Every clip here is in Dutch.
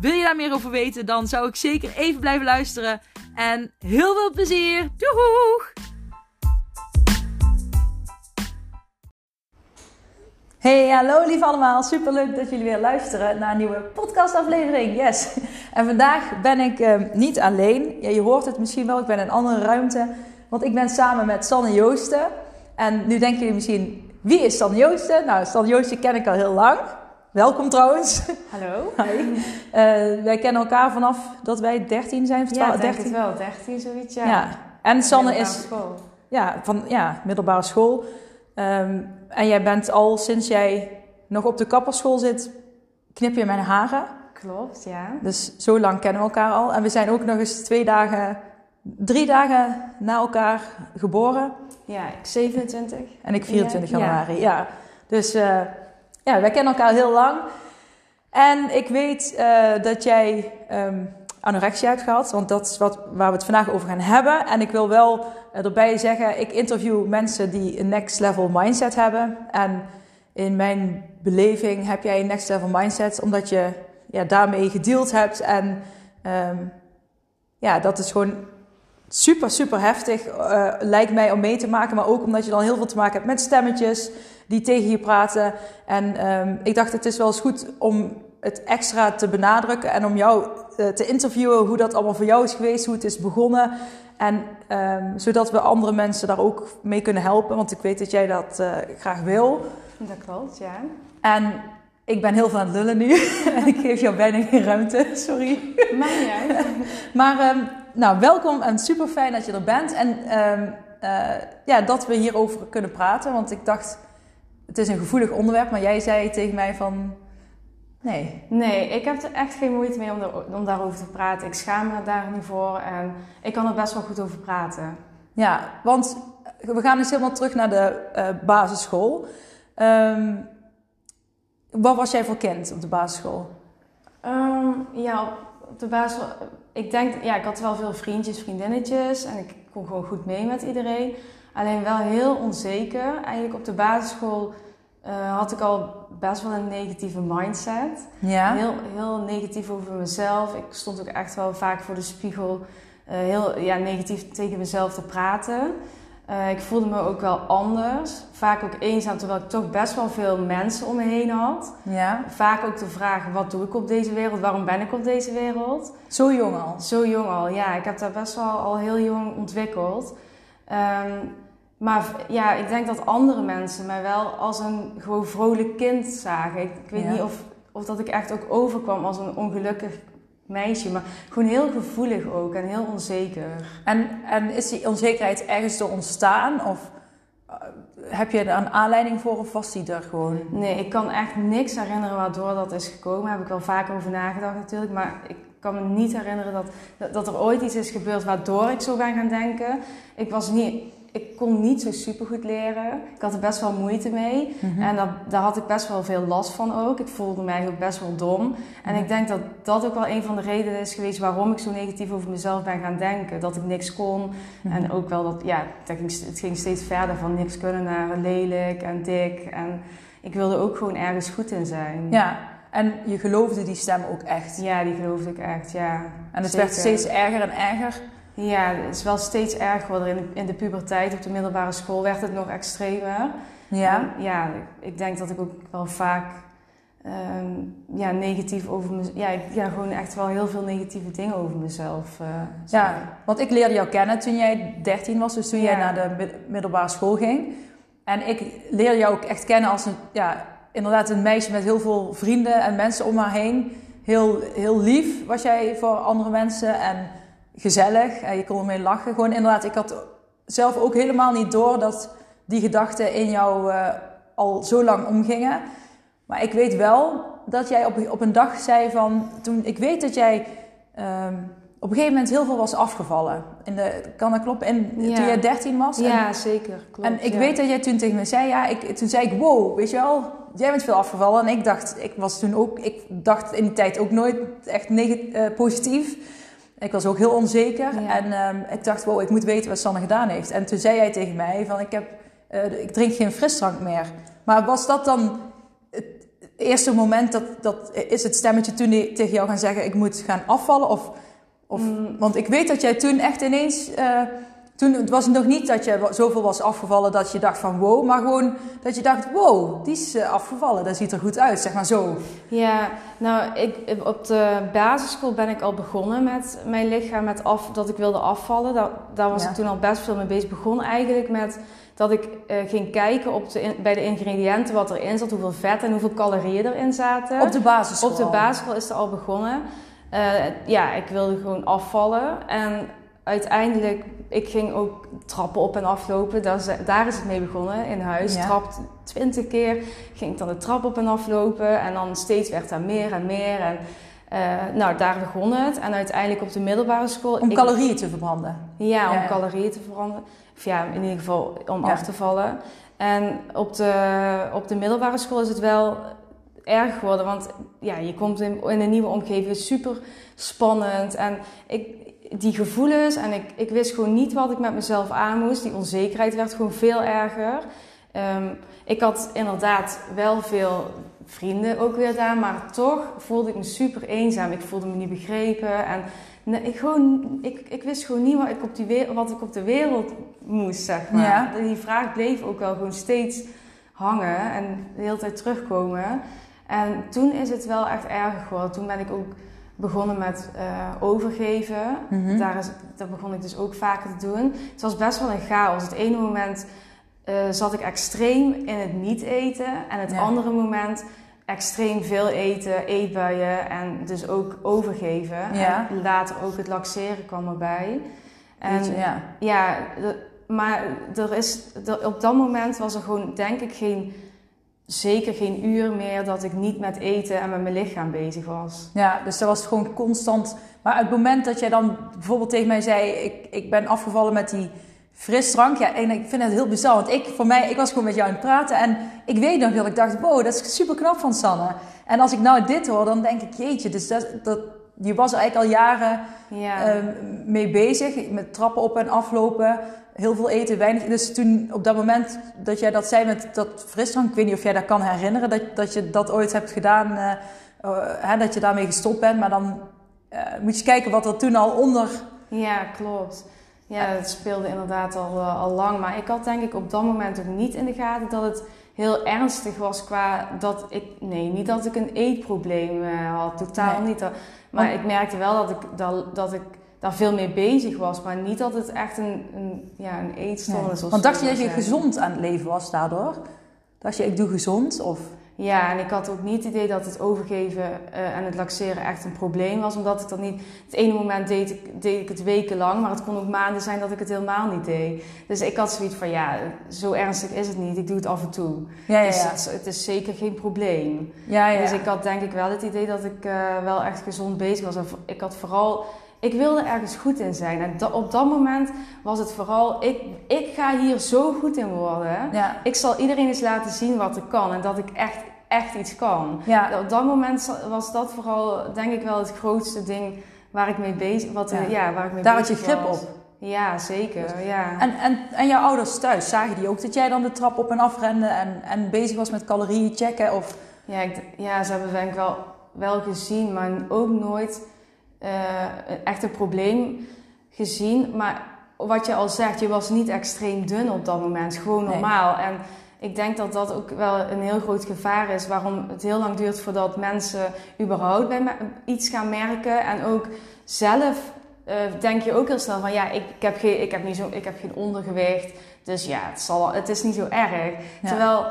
Wil je daar meer over weten, dan zou ik zeker even blijven luisteren. En heel veel plezier! Doeg! Hey, hallo lief allemaal. Super leuk dat jullie weer luisteren naar een nieuwe podcastaflevering. Yes. En vandaag ben ik uh, niet alleen. Ja, je hoort het misschien wel, ik ben in een andere ruimte. Want ik ben samen met Sanne Joosten. En nu denken jullie misschien, wie is Sanne Joosten? Nou, Sanne Joosten ken ik al heel lang. Welkom trouwens. Hallo. Hi. Uh, wij kennen elkaar vanaf dat wij 13 zijn. Ja, 12, 13. wel. 13 zoiets, ja. ja. En Sanne is... School. Ja, van ja, middelbare school. Um, en jij bent al sinds jij nog op de kapperschool zit, knip je mijn haren. Klopt, ja. Dus zo lang kennen we elkaar al. En we zijn ook nog eens twee dagen, drie dagen na elkaar geboren. Ja, ik 27. En ik 24 ja. januari, ja. Dus... Uh, ja, wij kennen elkaar heel lang. En ik weet uh, dat jij um, anorexia hebt gehad, want dat is wat, waar we het vandaag over gaan hebben. En ik wil wel uh, erbij zeggen, ik interview mensen die een next level mindset hebben. En in mijn beleving heb jij een next level mindset, omdat je ja, daarmee gedeeld hebt. En um, ja, dat is gewoon super, super heftig, uh, lijkt mij om mee te maken. Maar ook omdat je dan heel veel te maken hebt met stemmetjes die tegen je praten. En um, ik dacht, het is wel eens goed om het extra te benadrukken en om jou uh, te interviewen hoe dat allemaal voor jou is geweest, hoe het is begonnen. En um, zodat we andere mensen daar ook mee kunnen helpen, want ik weet dat jij dat uh, graag wil. Dat klopt, ja. En ik ben heel veel aan het lullen nu en ik geef jou bijna geen ruimte, sorry. Maar niet uit. maar um, nou, welkom en super fijn dat je er bent. En um, uh, ja, dat we hierover kunnen praten, want ik dacht het is een gevoelig onderwerp, maar jij zei tegen mij van. Nee. Nee, ik heb er echt geen moeite mee om, er, om daarover te praten. Ik schaam me daar niet voor en ik kan er best wel goed over praten. Ja, want we gaan dus helemaal terug naar de uh, basisschool. Um, wat was jij voor kind op de basisschool? Um, ja, op de basisschool. Ik denk, ja, ik had wel veel vriendjes, vriendinnetjes en ik kon gewoon goed mee met iedereen. Alleen wel heel onzeker. Eigenlijk op de basisschool uh, had ik al best wel een negatieve mindset. Ja. Heel, heel negatief over mezelf. Ik stond ook echt wel vaak voor de spiegel uh, heel ja, negatief tegen mezelf te praten. Uh, ik voelde me ook wel anders. Vaak ook eenzaam, terwijl ik toch best wel veel mensen om me heen had. Ja. Vaak ook de vraag, wat doe ik op deze wereld? Waarom ben ik op deze wereld? Zo jong al? Zo jong al, ja. Ik heb dat best wel al heel jong ontwikkeld. Um, maar ja, ik denk dat andere mensen mij wel als een gewoon vrolijk kind zagen. Ik, ik weet ja. niet of, of dat ik echt ook overkwam als een ongelukkig meisje, maar gewoon heel gevoelig ook en heel onzeker. En, en is die onzekerheid ergens door ontstaan? Of uh, heb je er een aanleiding voor of was die er gewoon? Nee, ik kan echt niks herinneren waardoor dat is gekomen. Daar heb ik wel vaker over nagedacht natuurlijk, maar ik kan me niet herinneren dat, dat, dat er ooit iets is gebeurd waardoor ik zo ben gaan denken. Ik was niet ik kon niet zo super goed leren. Ik had er best wel moeite mee. Mm -hmm. En dat, daar had ik best wel veel last van ook. Ik voelde mij ook best wel dom. En mm -hmm. ik denk dat dat ook wel een van de redenen is geweest waarom ik zo negatief over mezelf ben gaan denken. Dat ik niks kon. Mm -hmm. En ook wel dat, ja, dat ging, het ging steeds verder van niks kunnen naar lelijk en dik. En ik wilde ook gewoon ergens goed in zijn. Ja, en je geloofde die stem ook echt? Ja, die geloofde ik echt, ja. En het Zeker. werd steeds erger en erger? Ja, het is wel steeds erger geworden. In de, in de puberteit, op de middelbare school, werd het nog extremer. Ja? En ja, ik denk dat ik ook wel vaak um, ja, negatief over mezelf... Ja, ja, gewoon echt wel heel veel negatieve dingen over mezelf uh, Ja, want ik leerde jou kennen toen jij 13 was. Dus toen ja. jij naar de middelbare school ging. En ik leerde jou ook echt kennen als een... Ja, inderdaad een meisje met heel veel vrienden en mensen om haar heen. Heel, heel lief was jij voor andere mensen en gezellig en je kon ermee lachen. Gewoon inderdaad, ik had zelf ook helemaal niet door dat die gedachten in jou uh, al zo lang omgingen. Maar ik weet wel dat jij op, op een dag zei van, toen ik weet dat jij um, op een gegeven moment heel veel was afgevallen. In de, kan dat kloppen? En, Ja. Toen jij 13 was? En- Ja, zeker. Klopt, en ik ja. weet dat jij toen tegen me zei, ja, ik, toen zei ik, wow, weet je wel, jij bent veel afgevallen. En ik dacht, ik was toen ook, ik dacht in die tijd ook nooit echt eh, positief. Ik was ook heel onzeker. Ja. En ehm, ik dacht, wow, ik moet weten wat Sanne gedaan heeft. En toen zei jij tegen mij van, ik, heb, eh, ik drink geen frisdrank meer. Maar was dat dan het eerste moment dat, dat is het stemmetje toen die tegen jou gaan zeggen, ik moet gaan afvallen? Of, of, Mm. Want ik weet dat jij toen echt ineens... eh, toen het was nog niet dat je zoveel was afgevallen dat je dacht van wow, maar gewoon dat je dacht wow, die is eh, afgevallen, dat ziet er goed uit, zeg maar zo. Ja, nou, ik, op de basisschool ben ik al begonnen met mijn lichaam, met af, dat ik wilde afvallen. Daar, daar was Ja. ik toen al best veel mee bezig. Begon eigenlijk met dat ik eh, ging kijken op de, bij de ingrediënten wat erin zat, hoeveel vet en hoeveel calorieën erin zaten. Op de basisschool. Op de basisschool is er al begonnen. Eh, ja, ik wilde gewoon afvallen. En uiteindelijk, ik ging ook trappen op en aflopen. Daar is, daar is het mee begonnen in huis. Ja. Trapt twintig keer. Ging ik dan de trap op en aflopen. En dan steeds werd daar meer en meer. En eh, nou, daar begon het. En uiteindelijk op de middelbare school... Om ik- calorieën te verbranden. ja, om Ja, calorieën te veranderen. Of ja, in ieder geval om Ja. af te vallen. En op de, op de middelbare school is het wel erg geworden. Want ja, je komt in, in een nieuwe omgeving. Super spannend. En ik, die gevoelens. En ik, ik wist gewoon niet wat ik met mezelf aan moest. Die onzekerheid werd gewoon veel erger. Ehm, ik had inderdaad wel veel vrienden ook weer daar. Maar toch voelde ik me super eenzaam. Ik voelde me niet begrepen. En Nee, ik, gewoon, ik, ik wist gewoon niet wat ik, op die wat ik op de wereld moest, zeg maar. Ja. Die vraag bleef ook wel gewoon steeds hangen en de hele tijd terugkomen. En toen is het wel echt erger geworden. Toen ben ik ook begonnen met eh, overgeven. Mhm. Daar, is, dat begon ik dus ook vaker te doen. Het was best wel een chaos. Het ene moment eh, zat ik extreem in het niet eten. En het Ja. andere moment extreem veel eten, eetbuien en dus ook overgeven. Ja. En later ook het laxeren kwam erbij. En je, ja. ja, de- maar er is, er, op dat moment was er gewoon, denk ik, geen, zeker geen uur meer dat ik niet met eten en met mijn lichaam bezig was. ja, dus dat was gewoon constant. Maar het moment dat jij dan bijvoorbeeld tegen mij zei, ik, ik ben afgevallen met die frisdrank. Ja, en ik vind het heel bizar, want ik, voor mij, ik was gewoon met jou aan het praten. En ik weet nog dat ik dacht, wow, dat is super knap van Sanne. En als ik nou dit hoor, dan denk ik, jeetje, dus dat, dat, je was er eigenlijk al jaren Ja, ehm, mee bezig. Met trappen op en aflopen. Heel veel eten, weinig. Dus toen op dat moment dat jij dat zei met dat frisdrank. Ik weet niet of jij dat kan herinneren. Dat, dat je dat ooit hebt gedaan. eh, eh, hè, dat je daarmee gestopt bent. Maar dan eh, moet je kijken wat er toen al onder... ja, klopt. Ja, het speelde inderdaad al, al lang. Maar ik had denk ik op dat moment ook niet in de gaten dat het heel ernstig was qua dat ik... Nee, niet dat ik een eetprobleem eh, had. Totaal Nee. niet. Dat- maar Want- ik merkte wel dat ik, dat, dat ik daar veel mee bezig was. Maar niet dat het echt een, een, ja, een eetstoornis was. Want dacht je dat je gezond aan het leven was daardoor? Dacht je, ik doe gezond? Of... Ja, en ik had ook niet het idee dat het overgeven eh, en het laxeren echt een probleem was. Omdat ik dat niet... Het ene moment deed ik, deed ik het wekenlang, maar het kon ook maanden zijn dat ik het helemaal niet deed. Dus ik had zoiets van, ja, zo ernstig is het niet. Ik doe het af en toe. Ja, ja, Dus ja. het, is- het is zeker geen probleem. ja, ja. Dus ik had denk ik wel het idee dat ik eh, wel echt gezond bezig was. Ik had vooral... Ik wilde ergens goed in zijn. En da- op dat moment was het vooral... Ik, ik ga hier zo goed in worden. ja. Ik zal iedereen eens laten zien wat ik kan. En dat ik echt, echt iets kan. Ja. Op dat moment was dat vooral, denk ik wel, het grootste ding waar ik mee bezig was. Ja. Ja. waar ik mee Daar had je bezig grip was. op. Ja, zeker. Ja. En, en, en jouw ouders thuis, zagen die ook dat jij dan de trap op en af rende en, en bezig was met calorieën checken? Of... Ja, ik, ja, ze hebben denk ik wel, wel gezien, maar ook nooit eh, echt een probleem gezien. Maar wat je al zegt, je was niet extreem dun op dat moment. Gewoon Nee. normaal. En ik denk dat dat ook wel een heel groot gevaar is. Waarom het heel lang duurt voordat mensen überhaupt bij iets gaan merken. En ook zelf eh, denk je ook heel snel van... Ja, ik, ik, heb, geen, ik, heb, niet zo, ik heb geen ondergewicht. Dus ja, het, zal, het is niet zo erg. Ja. Terwijl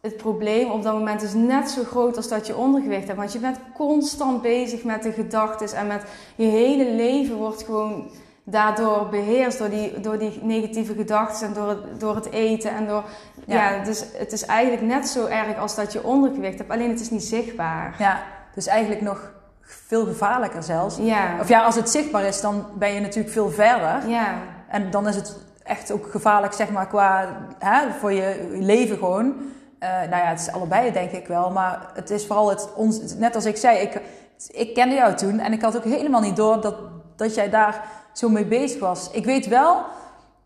het probleem op dat moment is net zo groot als dat je ondergewicht hebt. Want je bent constant bezig met de gedachten en met je hele leven wordt gewoon daardoor beheerst door die, door die negatieve gedachten en door het, door het eten en door Ja. ja. dus het is eigenlijk net zo erg als dat je ondergewicht hebt, alleen het is niet zichtbaar. Ja, dus eigenlijk nog veel gevaarlijker zelfs. Ja. Of ja, als het zichtbaar is, dan ben je natuurlijk veel verder. Ja. En dan is het echt ook gevaarlijk, zeg maar, qua hè, voor je leven gewoon. Eh, nou ja, het is allebei denk ik wel. Maar het is vooral het, ons, net als ik zei, ik, ik kende jou toen. En ik had ook helemaal niet door dat, dat jij daar zo mee bezig was. Ik weet wel,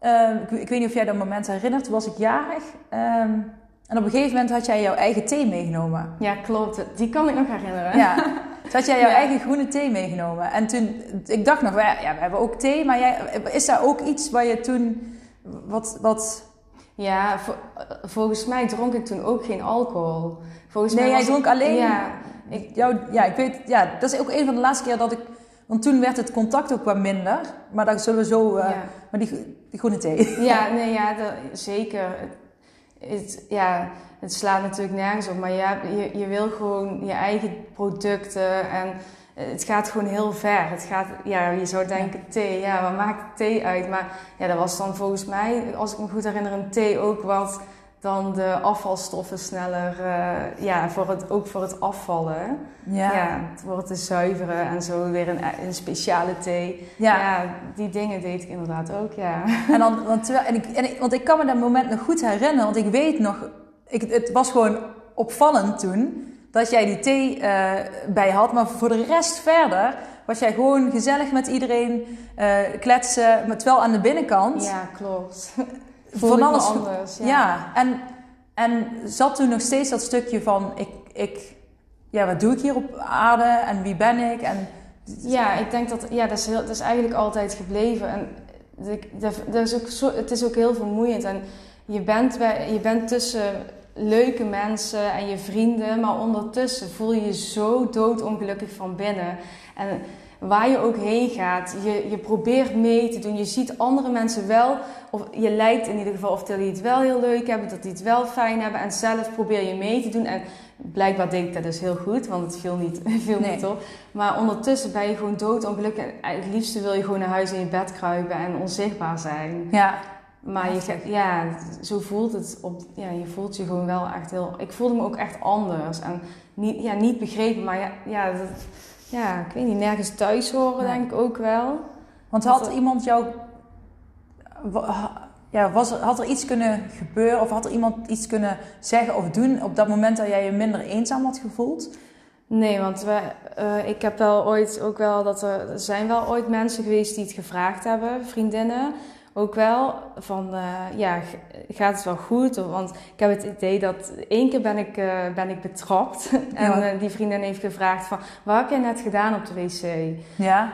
uh, ik, ik, weet niet of jij dat moment herinnert. Toen was ik jarig. Um, en op een gegeven moment had jij jouw eigen thee meegenomen. Ja, klopt. Die kan ik nog herinneren. Ja. Toen had jij jouw ja. eigen groene thee meegenomen. En toen, ik dacht nog, ja, we hebben ook thee. Maar jij, is daar ook iets waar je toen, wat... wat ja, volgens mij dronk ik toen ook geen alcohol. Volgens nee, mij jij dronk alleen... Ja, ik, jou, ja, ik weet... Ja, dat is ook een van de laatste keer dat ik... Want toen werd het contact ook wat minder. Maar daar zullen we zo... Uh, Ja. Maar die, die groene thee. Ja, nee, ja, dat, zeker. Het, ja, het slaat natuurlijk nergens op. Maar ja, je, je wil gewoon je eigen producten en het gaat gewoon heel ver. Het gaat, ja, je zou denken thee, ja, wat maakt thee uit? Maar ja, dat was dan volgens mij, als ik me goed herinner, een thee ook wat dan de afvalstoffen sneller, uh, ja, voor het, ook voor het afvallen. Ja. ja voor het te zuiveren en zo weer een, een speciale thee. Ja. ja. die dingen deed ik inderdaad ook, ja. En dan, want, terwijl, en ik, en ik, want ik kan me dat moment nog goed herinneren, want ik weet nog, ik, het was gewoon opvallend toen dat jij die thee uh, bij had, maar voor de rest verder was jij gewoon gezellig met iedereen uh, kletsen, maar terwijl aan de binnenkant. Ja, klopt van alles anders. Ja, ja. En, en zat toen nog steeds dat stukje van ik, ik, ja, wat doe ik hier op aarde en wie ben ik? En, ja, ik denk dat ja, dat is, heel, dat is eigenlijk altijd gebleven. En dat, dat is ook zo, het is ook heel vermoeiend. En je bent, bij, je bent tussen leuke mensen en je vrienden, maar ondertussen voel je je zo doodongelukkig van binnen. En waar je ook heen gaat, je, je probeert mee te doen. Je ziet andere mensen wel, of je lijkt in ieder geval of die het wel heel leuk hebben, dat die het wel fijn hebben. En zelf probeer je mee te doen. En blijkbaar deed ik dat dus heel goed, want het viel niet, viel Nee. niet op. Maar ondertussen ben je gewoon doodongelukkig. En het liefste wil je gewoon naar huis in je bed kruipen en onzichtbaar zijn. ja, Maar je, ja, zo voelt het. Op, ja, je voelt je gewoon wel echt heel. Ik voelde me ook echt anders. En niet, ja, niet begrepen, maar ja, ja, dat, ja, ik weet niet, nergens thuis horen, denk ik ook wel. want had er- iemand jou, ja, was er, had er iets kunnen gebeuren of had er iemand iets kunnen zeggen of doen op dat moment dat jij je minder eenzaam had gevoeld? Nee, want we, eh, ik heb wel ooit ook wel dat er, er zijn wel ooit mensen geweest die het gevraagd hebben, vriendinnen. Ook wel van eh, ja, gaat het wel goed? Want ik heb het idee dat één keer ben ik, eh, ben ik betrapt. en Ja. eh, die vriendin heeft gevraagd van wat heb jij net gedaan op de wc? Ja,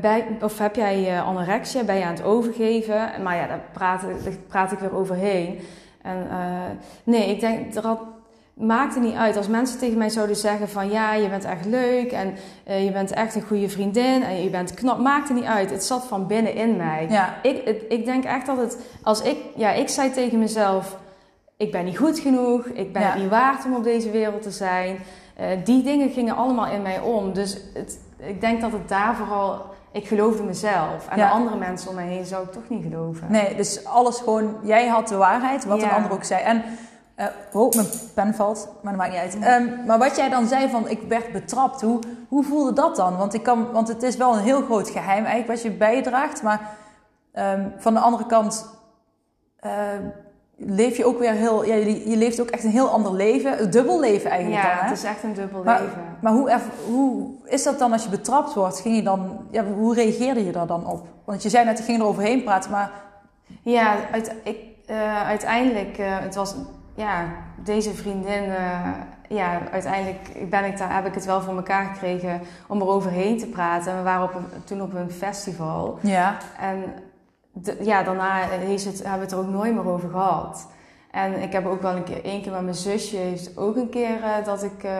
Bij, of heb jij anorexia? Ben je aan het overgeven? Maar ja, daar praat, daar praat ik weer overheen. En nee, ik denk dat maakt het niet uit. Als mensen tegen mij zouden zeggen van ja, je bent echt leuk en eh, je bent echt een goede vriendin en je bent knap, maakt het niet uit. Het zat van binnen in mij. ja, Ik, het- ik denk echt dat het, als ik, ja, ik zei tegen mezelf, ik ben niet goed genoeg, ik ben Ja. niet waard om op deze wereld te zijn. Eh, die dingen gingen allemaal in mij om. Dus het, ik denk dat het daar vooral, ik geloofde mezelf. En Ja. de andere mensen om mij heen zou ik toch niet geloven. nee, dus alles gewoon, jij had de waarheid, wat een Ja. ander ook zei. En, oh, mijn pen valt, maar dat maakt niet uit. Ehm, maar wat jij dan zei van, ik werd betrapt, hoe, hoe voelde dat dan? Want, ik kan, want het is wel een heel groot geheim eigenlijk wat je bijdraagt, maar ehm, van de andere kant ehm, leef je ook weer heel, ja, je, je leeft ook echt een heel ander leven, een dubbel leven eigenlijk Ja, dan, hè? het is echt een dubbel Maar- leven. Maar hoe, hoe is dat dan als je betrapt wordt? Ging je dan, ja, hoe reageerde je daar dan op? Want je zei net, ik ging er overheen praten, maar Ja, uit, ik, eh, uiteindelijk, eh, het was, ja, deze vriendin, eh, ja, uiteindelijk ben ik daar, heb ik het wel voor elkaar gekregen om er overheen te praten. We waren op een, toen op een festival ja, en de- ja, daarna heeft het, hebben we het er ook nooit meer over gehad. En ik heb ook wel een keer, één keer met mijn zusje, heeft ook een keer eh, dat ik, eh,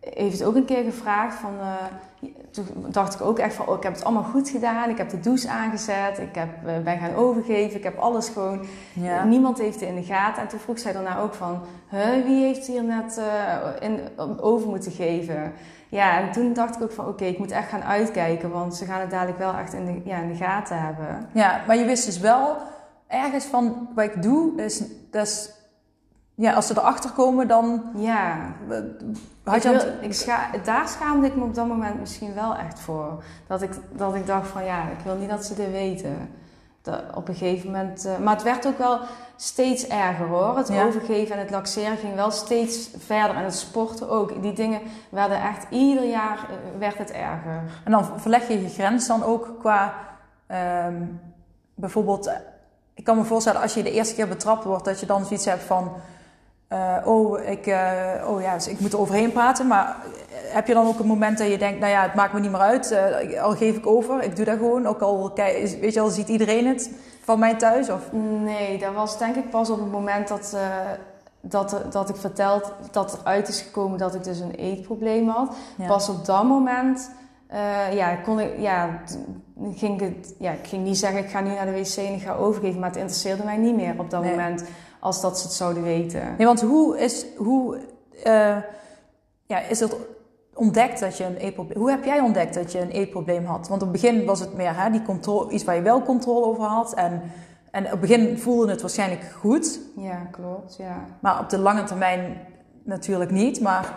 heeft het ook een keer gevraagd van, eh, toen dacht ik ook echt van, oh, ik heb het allemaal goed gedaan. Ik heb de douche aangezet, ik heb, eh, ben gaan overgeven, ik heb alles gewoon ja. Niemand heeft het in de gaten. En toen vroeg zij daarna ook van... Huh, wie heeft hier net eh, in, over moeten geven? Ja, en toen dacht ik ook van... Oké, ik moet echt gaan uitkijken. Want ze gaan het dadelijk wel echt in de, ja, in de gaten hebben. ja, maar je wist dus wel ergens van wat ik doe, is, dat is, ja, als ze erachter komen, dan Ja, had je wil- ik scha daar schaamde ik me op dat moment misschien wel echt voor. Dat ik, dat ik dacht van ja, ik wil niet dat ze dit weten. Dat op een gegeven moment... eh, maar het werd ook wel steeds erger hoor. Het Ja. overgeven en het laxeren ging wel steeds verder. En het sporten ook. Die dingen werden echt... Ieder jaar eh, werd het erger. En dan verleg je je grens dan ook qua ehm, bijvoorbeeld. eh, Ik kan me voorstellen als je de eerste keer betrapt wordt, dat je dan zoiets hebt van. Eh, oh, ik, eh, oh ja, dus ik moet er overheen praten. Maar eh, heb je dan ook een moment dat je denkt, nou ja, het maakt me niet meer uit. al geef ik over, ik doe dat gewoon. Ook al, weet je al, ziet iedereen het van mij thuis? Of, Nee, dat was denk ik pas op het moment dat, dat, dat ik verteld dat eruit is gekomen dat ik dus een eetprobleem had. Ja. Pas op dat moment ja, kon ik, ja, ging het, ja, ik ging niet zeggen ik ga nu naar de wc en ik ga overgeven, maar het interesseerde mij niet meer op dat Nee. moment als dat ze het zouden weten. Nee, want hoe is, hoe, eh, ja, is het ontdekt dat je een eetprobleem... Hoe heb jij ontdekt dat je een eetprobleem had? Want op het begin was het meer hè, die controle, iets waar je wel controle over had. En, en op het begin voelde het waarschijnlijk goed. Ja, klopt, ja. Maar op de lange termijn natuurlijk niet. Maar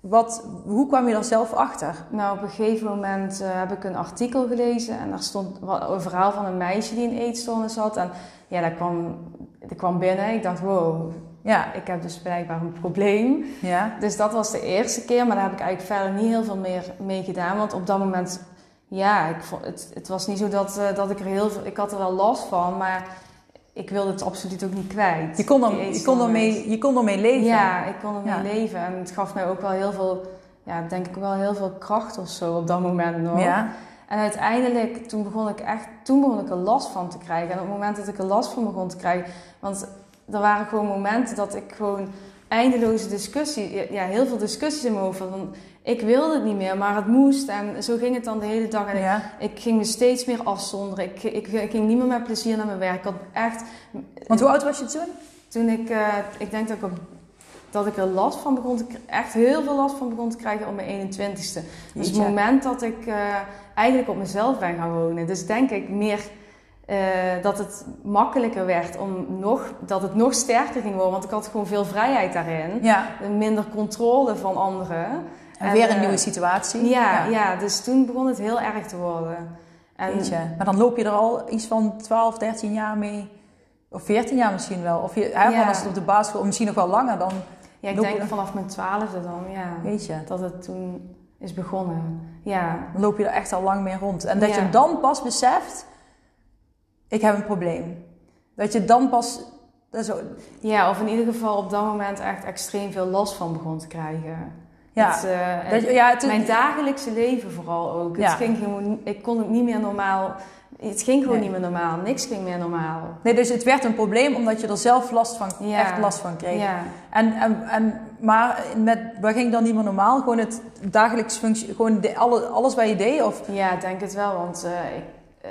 wat, hoe kwam je er zelf achter? Nou, op een gegeven moment eh, heb ik een artikel gelezen en daar stond een verhaal van een meisje die een eetstoornis had. En ja, dat kwam, dat kwam binnen. Ik dacht, wow, Ja, ik heb dus blijkbaar een probleem. ja, Dus dat was de eerste keer, maar daar heb ik eigenlijk verder niet heel veel meer mee gedaan. Want op dat moment, ja, ik vond, het, het was niet zo dat, eh, dat ik er heel veel... Ik had er wel last van, maar ik wilde het absoluut ook niet kwijt. je kon, er, je, kon eetstoornis. ermee, je kon ermee leven. Ja, ik kon ermee Ja. leven. En het gaf mij ook wel heel veel, ja, denk ik wel heel veel kracht of zo op dat moment nog. Ja, En uiteindelijk, toen begon ik echt, toen begon ik er last van te krijgen. En op het moment dat ik er last van begon te krijgen, want er waren gewoon momenten dat ik gewoon eindeloze discussie, ja, heel veel discussies in mijn hoofd had. Van, ik wilde het niet meer, maar het moest. En zo ging het dan de hele dag. En ik, ja. ik ging me steeds meer afzonderen. Ik, ik, ik ging niet meer met plezier naar mijn werk. Ik had echt, Want hoe oud was je toen? toen ik, eh, ik denk dat ik, op, dat ik er last van begon te echt heel veel last van begon te krijgen op mijn 21ste. Dus het moment dat ik eh, eigenlijk op mezelf ben gaan wonen. Dus denk ik meer eh, dat het makkelijker werd om nog, dat het nog sterker ging worden. Want ik had gewoon veel vrijheid daarin. Ja, Minder controle van anderen. En, weer een eh, nieuwe situatie. Ja, ja. dus toen begon het heel erg te worden. En, Jeetje. Maar dan loop je er al iets van 12, 13 jaar mee. Of 14 jaar misschien wel. Of je, Ja. als het op de basisschool, of misschien nog wel langer dan. ja, ik je denk vanaf mijn twaalfde dan, ja. Weet je, Dat het toen is begonnen. Ja, dan loop je er echt al lang mee rond. En dat Ja. je dan pas beseft, ik heb een probleem. Dat je dan pas, dat ook- Ja, of in ieder geval op dat moment echt extreem veel last van begon te krijgen. Ja. Het, eh, Dat ja, het, mijn dagelijkse leven vooral ook. Ja. Het ging gewoon, ik kon het niet meer normaal. Het ging gewoon Nee. niet meer normaal. Niks ging meer normaal. nee, dus het werd een probleem omdat je er zelf last van, Ja. echt last van kreeg. Ja, En, en, en, maar met, wat ging dan niet meer normaal? Gewoon het dagelijks functie, gewoon de, alle, alles wat je deed? Of, ja, ik denk het wel. Want eh, ik, eh,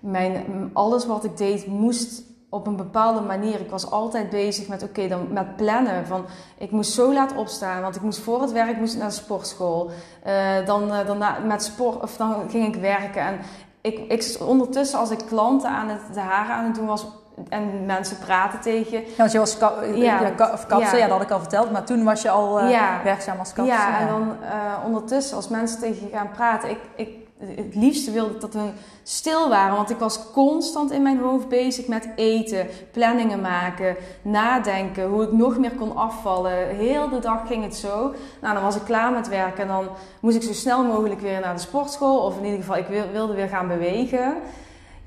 mijn, alles wat ik deed moest op een bepaalde manier. Ik was altijd bezig met, oké, dan met plannen. Van, ik moest zo laat opstaan, want ik moest voor het werk moest naar de sportschool. Eh, dan, eh, dan na- met sport, of dan ging ik werken. En ik, ik, ondertussen, als ik klanten aan het, de haren aan het doen was en mensen praten tegen ja, want je was ka, Ja. ja, ka- of kapster, ja. Ja. dat had ik al verteld. Maar toen was je al eh, werkzaam als kapster. Ja, en dan eh, ondertussen, als mensen tegen je gaan praten, ik, ik, het liefste wilde ik dat we stil waren, want ik was constant in mijn hoofd bezig met eten, planningen maken, nadenken, hoe ik nog meer kon afvallen. Heel de dag ging het zo. Nou, dan was ik klaar met werken en dan moest ik zo snel mogelijk weer naar de sportschool, of in ieder geval, ik wil- wilde weer gaan bewegen.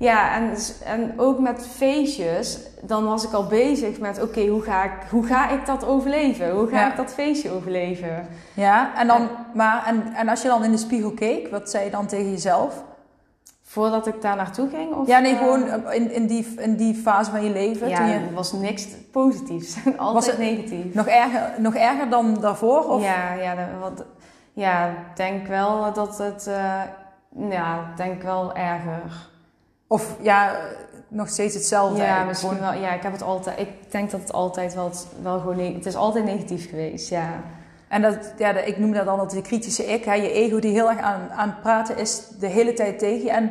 Ja, en, en ook met feestjes, dan was ik al bezig met, oké, hoe, ga ik, hoe ga ik dat overleven? Hoe ga Ja. ik dat feestje overleven? Ja, en, dan, maar, en, en als je dan in de spiegel keek, wat zei je dan tegen jezelf? Voordat ik daar naartoe ging? Of, Ja, nee, eh, gewoon in, in, die, in die fase van je leven. Ja, toen je, was niks positiefs. Altijd Was het- negatief. nog, erger, nog erger dan daarvoor? Of? Ja, ja, want, ja, ik denk wel dat het... eh, ja, denk wel erger. Of ja, nog steeds hetzelfde? Ja, misschien Gewoon- wel. Ja, ik heb het altijd... Ik denk dat het altijd wel, wel gewoon... Het is altijd negatief geweest, ja. En dat, ja, ik noem dat dan altijd de kritische ik. Hè? Je ego die heel erg aan, aan het praten is de hele tijd tegen je. En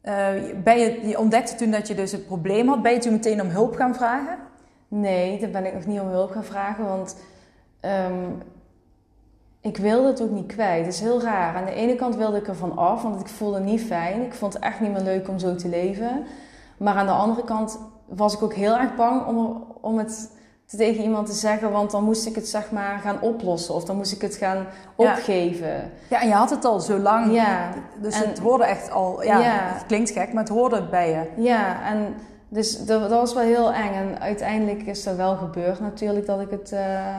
eh, ben je, je ontdekte toen dat je dus het probleem had. Ben je toen meteen om hulp gaan vragen? Nee, daar ben ik nog niet om hulp gaan vragen, want ehm, ik wilde het ook niet kwijt. Het is heel raar. Aan de ene kant wilde ik ervan af, want ik voelde niet fijn. Ik vond het echt niet meer leuk om zo te leven. Maar aan de andere kant was ik ook heel erg bang om, om het tegen iemand te zeggen, want dan moest ik het zeg maar gaan oplossen of dan moest ik het gaan opgeven. Ja, en je had het al zo lang. Ja. Dus het hoorde echt al, ja, het klinkt gek, maar het hoorde bij je. Ja, en dus dat, dat, was wel heel eng. En uiteindelijk is er wel gebeurd natuurlijk dat ik het, uh,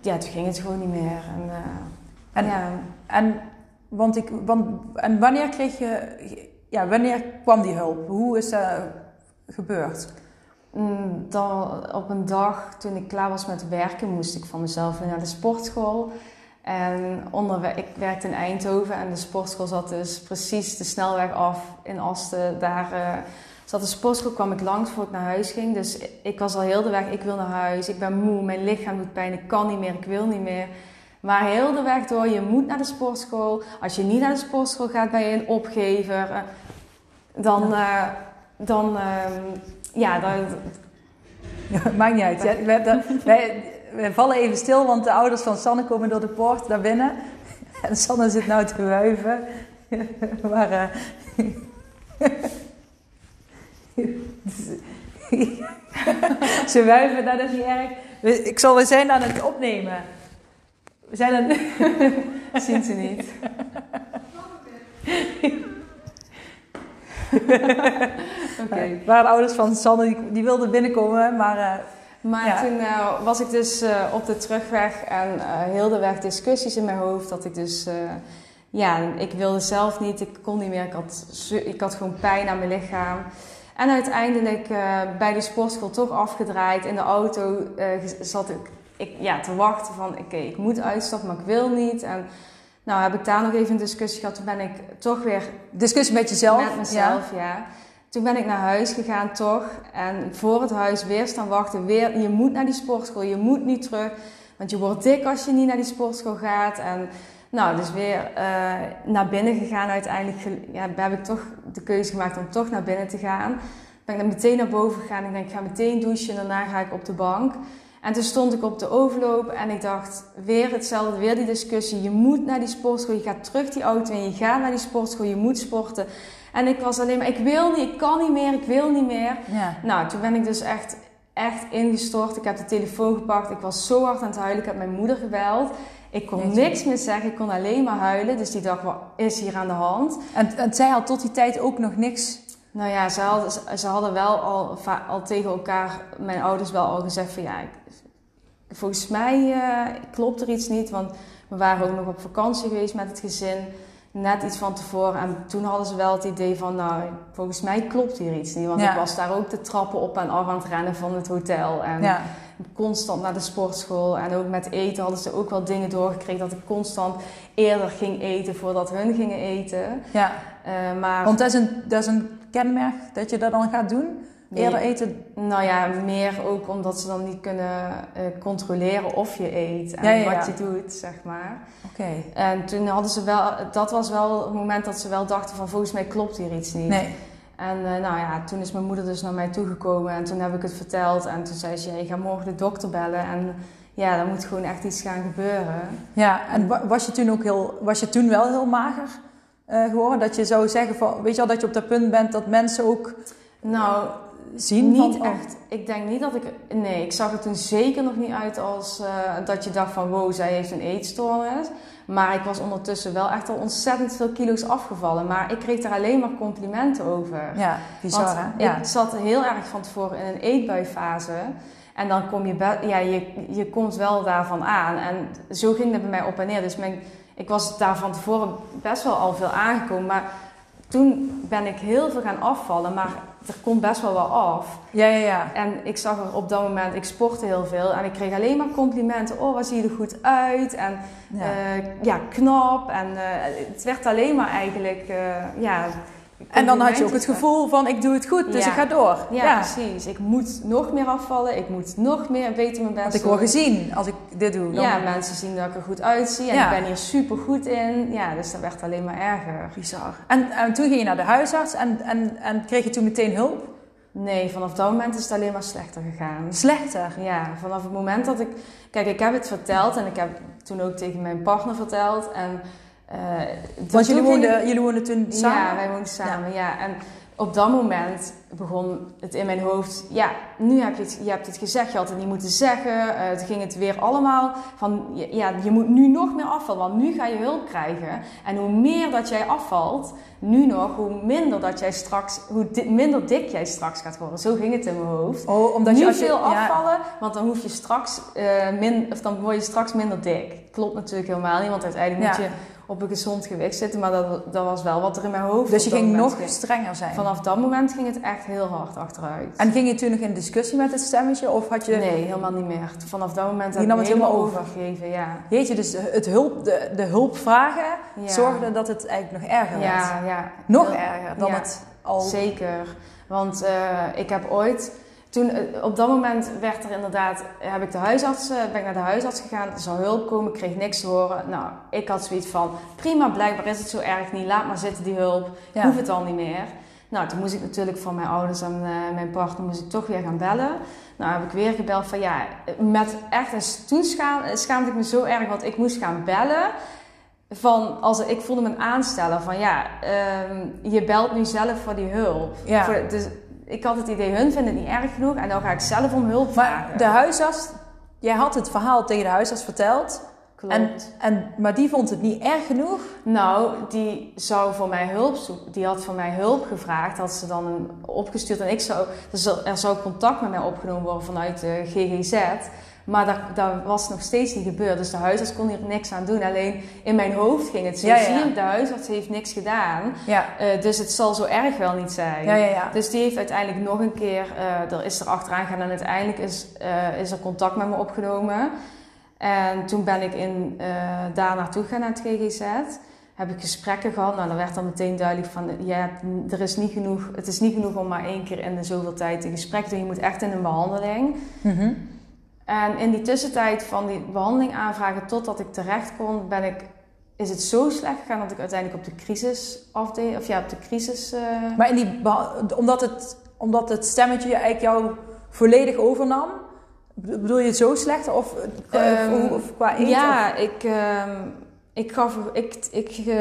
ja, toen ging het gewoon niet meer. En, uh, en, ja. en, want ik, want, en wanneer kreeg je, ja, wanneer kwam die hulp? Hoe is dat gebeurd? Mm, dan op een dag toen ik klaar was met werken, moest ik van mezelf naar de sportschool. En onderweg, ik werkte in Eindhoven en de sportschool zat dus precies de snelweg af in Asten. Daar uh, zat de sportschool, kwam ik langs voor ik naar huis ging. Dus ik was al heel de weg, ik wil naar huis, ik ben moe, mijn lichaam doet pijn, ik kan niet meer, ik wil niet meer. Maar heel de weg door, je moet naar de sportschool. Als je niet naar de sportschool gaat, ben je een opgever. Eh, dan, uh, dan ehm, ja, maakt niet uit. Ja, wij, wij, wij, vallen even stil, want de ouders van Sanne komen door de poort naar binnen. En Sanne zit nou te wuiven. maar... Uh, ze wuiven, dat is niet erg. Ik zal, we zijn aan het opnemen. We zijn aan het... Zien ze niet. Oké. Okay. waren de ouders van Sanne, die, die wilden binnenkomen, maar... Uh, maar toen uh, was ik dus uh, op de terugweg en heel de weg discussies in mijn hoofd. Dat ik dus, ja, ik wilde zelf niet, ik kon niet meer. Ik had, ik had gewoon pijn aan mijn lichaam. En uiteindelijk bij de sportschool toch afgedraaid. In de auto zat ik, ik ja, te wachten van, oké, ik moet uitstappen, maar ik wil niet. En nou, heb ik daar nog even een discussie gehad. Toen ben ik toch weer... Discussie met jezelf? Met mezelf, ja. Toen ben ik naar huis gegaan toch. En voor het huis weer staan wachten. Weer, je moet naar die sportschool. Je moet niet terug. Want je wordt dik als je niet naar die sportschool gaat. En nou, dus weer uh, naar binnen gegaan. Uiteindelijk ja, heb ik toch de keuze gemaakt om toch naar binnen te gaan. Ben ik dan meteen naar boven gegaan. Ik denk, ik ga meteen douchen. En daarna ga ik op de bank. En toen stond ik op de overloop en ik dacht weer hetzelfde, weer die discussie. Je moet naar die sportschool, je gaat terug die auto in, je gaat naar die sportschool, je moet sporten. En ik was alleen maar, ik wil niet, ik kan niet meer, ik wil niet meer. Ja. Nou, toen ben ik dus echt, echt ingestort. Ik heb de telefoon gepakt, ik was zo hard aan het huilen, ik heb mijn moeder gebeld. Ik kon niks meer zeggen, ik kon alleen maar huilen. Dus die dacht, wat is hier aan de hand? En, en zij had tot die tijd ook nog niks nou ja, ze hadden, ze hadden wel al, al tegen elkaar, mijn ouders wel al gezegd van ja, volgens mij uh, klopt er iets niet. Want we waren ook nog op vakantie geweest met het gezin. Net iets van tevoren. En toen hadden ze wel het idee van, nou, volgens mij klopt hier iets niet. Want ik was daar ook de trappen op en af aan het rennen van het hotel. En constant naar de sportschool. En ook met eten hadden ze ook wel dingen doorgekregen. Dat ik constant eerder ging eten voordat hun gingen eten. Ja, uh, maar... want dat is, een, dat is een kenmerk dat je dat dan gaat doen? Eerder eten? Nou ja, meer ook omdat ze dan niet kunnen uh, controleren of je eet en wat je doet, zeg maar. Oké. En toen hadden ze wel, dat was wel het moment dat ze wel dachten van volgens mij klopt hier iets niet. Nee. En uh, nou ja, toen is mijn moeder dus naar mij toegekomen en toen heb ik het verteld. En toen zei ze, je gaat morgen de dokter bellen en ja, er moet gewoon echt iets gaan gebeuren. Ja, en was je toen ook heel, was je toen wel heel mager uh, geworden? Dat je zou zeggen van, weet je al dat je op dat punt bent dat mensen ook... Nou, zien? Niet van, oh. echt. Ik denk niet dat ik. Nee, ik zag er toen zeker nog niet uit als uh, dat je dacht van wow, zij heeft een eetstoornis. Maar ik was ondertussen wel echt al ontzettend veel kilo's afgevallen. Maar ik kreeg er alleen maar complimenten over. Ja, bizar hè? Ja. Ik zat heel erg van tevoren in een eetbuifase. En dan kom je, ja, je, je komt wel daarvan aan. En zo ging dat bij mij op en neer. Dus mijn, ik was daar van tevoren best wel al veel aangekomen. Maar toen ben ik heel veel gaan afvallen. Maar er komt best wel wat af. Ja, ja, ja. En ik zag er op dat moment, ik sportte heel veel en ik kreeg alleen maar complimenten. Oh, wat zie je er goed uit? En ja, uh, ja knap. En uh, het werd alleen maar eigenlijk, uh, ja. En dan had je ook het gevoel van ik doe het goed, dus ik ga door. Ja, precies. Ik moet nog meer afvallen, ik moet nog meer weten mijn best. Want ik word gezien als ik dit doe. Dan... Ja, mensen zien dat ik er goed uitzie en ik ben hier super goed in. Ja, dus dat werd alleen maar erger. Bizar. En, en toen ging je naar de huisarts en, en, en kreeg je toen meteen hulp? Nee, vanaf dat moment is het alleen maar slechter gegaan. Slechter? Ja, vanaf het moment dat ik... Kijk, ik heb het verteld en ik heb toen ook tegen mijn partner verteld. En, Want jullie woonden, jullie woonden toen samen? Ja, wij woonden samen, ja. En op dat moment begon het in mijn hoofd. Ja, nu heb je het, je hebt het gezegd, je had het niet moeten zeggen. Uh, het ging het weer allemaal van. Ja, je moet nu nog meer afvallen, want nu ga je hulp krijgen. En hoe meer dat jij afvalt, nu nog, hoe minder dat jij straks, hoe minder dik jij straks gaat worden. Zo ging het in mijn hoofd. Oh, omdat nu je veel afvallen, want dan hoef je straks uh, min, of dan word je straks minder dik. Klopt natuurlijk helemaal niet, want uiteindelijk moet je op een gezond gewicht zitten. Maar dat, dat was wel wat er in mijn hoofd Dus je ging nog strenger zijn? Vanaf dat moment ging het echt heel hard achteruit. En ging je toen nog in discussie met het stemmetje? Of had je... Nee, helemaal niet meer. Vanaf dat moment heb je het helemaal overgegeven, ja. Jeetje, dus het hulp, de, de hulpvragen ja. zorgden dat het eigenlijk nog erger werd? Ja, ja. Nog erger dan het al... Zeker. Want uh, ik heb ooit toen, eh, op dat moment werd er inderdaad, heb ik de huisarts, eh, ben ik naar de huisarts gegaan. Er zou hulp komen, ik kreeg niks te horen. Nou, ik had zoiets van, prima, blijkbaar is het zo erg niet. Laat maar zitten die hulp, ja. hoef het al niet meer. Nou, toen moest ik natuurlijk van mijn ouders en uh, mijn partner moest ik toch weer gaan bellen. Nou, heb ik weer gebeld van ja, met echt, en toen schaamde ik me zo erg, want ik moest gaan bellen van als ik voelde me aanstellen van ja, um, je belt nu zelf voor die hulp. Ja. Voor, dus ik had het idee, hun vinden het niet erg genoeg en dan ga ik zelf om hulp vragen. Maar de huisarts, jij had het verhaal tegen de huisarts verteld. Klopt. En, en, maar die vond het niet erg genoeg? Nou, die zou voor mij hulp zoeken. Die had voor mij hulp gevraagd. Had ze dan opgestuurd. En ik zou, dus er zou contact met mij opgenomen worden vanuit de GGZ. Maar dat, dat, was nog steeds niet gebeurd. Dus de huisarts kon hier niks aan doen. Alleen in mijn hoofd ging het zo. Ja, ja. Zie je, de huisarts heeft niks gedaan. Ja. Uh, dus het zal zo erg wel niet zijn. Ja, ja, ja. Dus die heeft uiteindelijk nog een keer... Uh, er is er achteraan gegaan en uiteindelijk is, uh, is er contact met me opgenomen. En toen ben ik in, daar naartoe gegaan naar het GGZ. Heb ik gesprekken gehad. Nou, dan werd dan meteen duidelijk van... Ja, er is niet genoeg, het is niet genoeg om maar één keer in de zoveel tijd een gesprek te doen. Je moet echt in een behandeling. Mm -hmm. En in die tussentijd van die behandeling aanvragen totdat ik terecht kon, ben ik, is het zo slecht gegaan dat ik uiteindelijk op de crisis afdeed, of ja, op de crisis. Uh... Maar in die, omdat het, omdat het stemmetje eigenlijk jou volledig overnam, bedoel je het zo slecht of, um, of, of qua eten? Ja, ik, um, ik gaf, ik, ik, uh,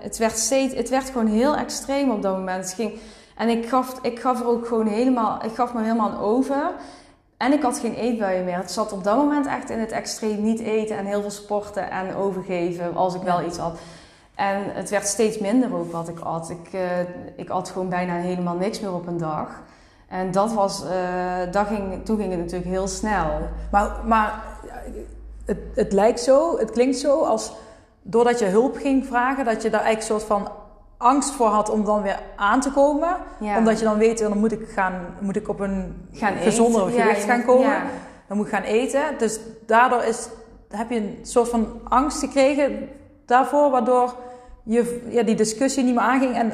het werd steeds, het werd gewoon heel extreem op dat moment. Het ging, en ik gaf, ik gaf er ook gewoon helemaal, ik gaf me helemaal aan over. En ik had geen eetbuien meer. Het zat op dat moment echt in het extreem niet eten en heel veel sporten en overgeven als ik wel iets had. En het werd steeds minder ook wat ik at. Ik, uh, ik at gewoon bijna helemaal niks meer op een dag. En dat was, uh, dat ging, toen ging het natuurlijk heel snel. Maar, maar het, het lijkt zo, het klinkt zo als doordat je hulp ging vragen, dat je daar eigenlijk een soort van angst voor had om dan weer aan te komen. Ja. Omdat je dan weet, dan moet ik, gaan, moet ik op een gaan gezondere eten. gewicht ja, gaan komen. Ja. Dan moet ik gaan eten. Dus daardoor is, heb je een soort van angst gekregen daarvoor, waardoor je ja, die discussie niet meer aanging en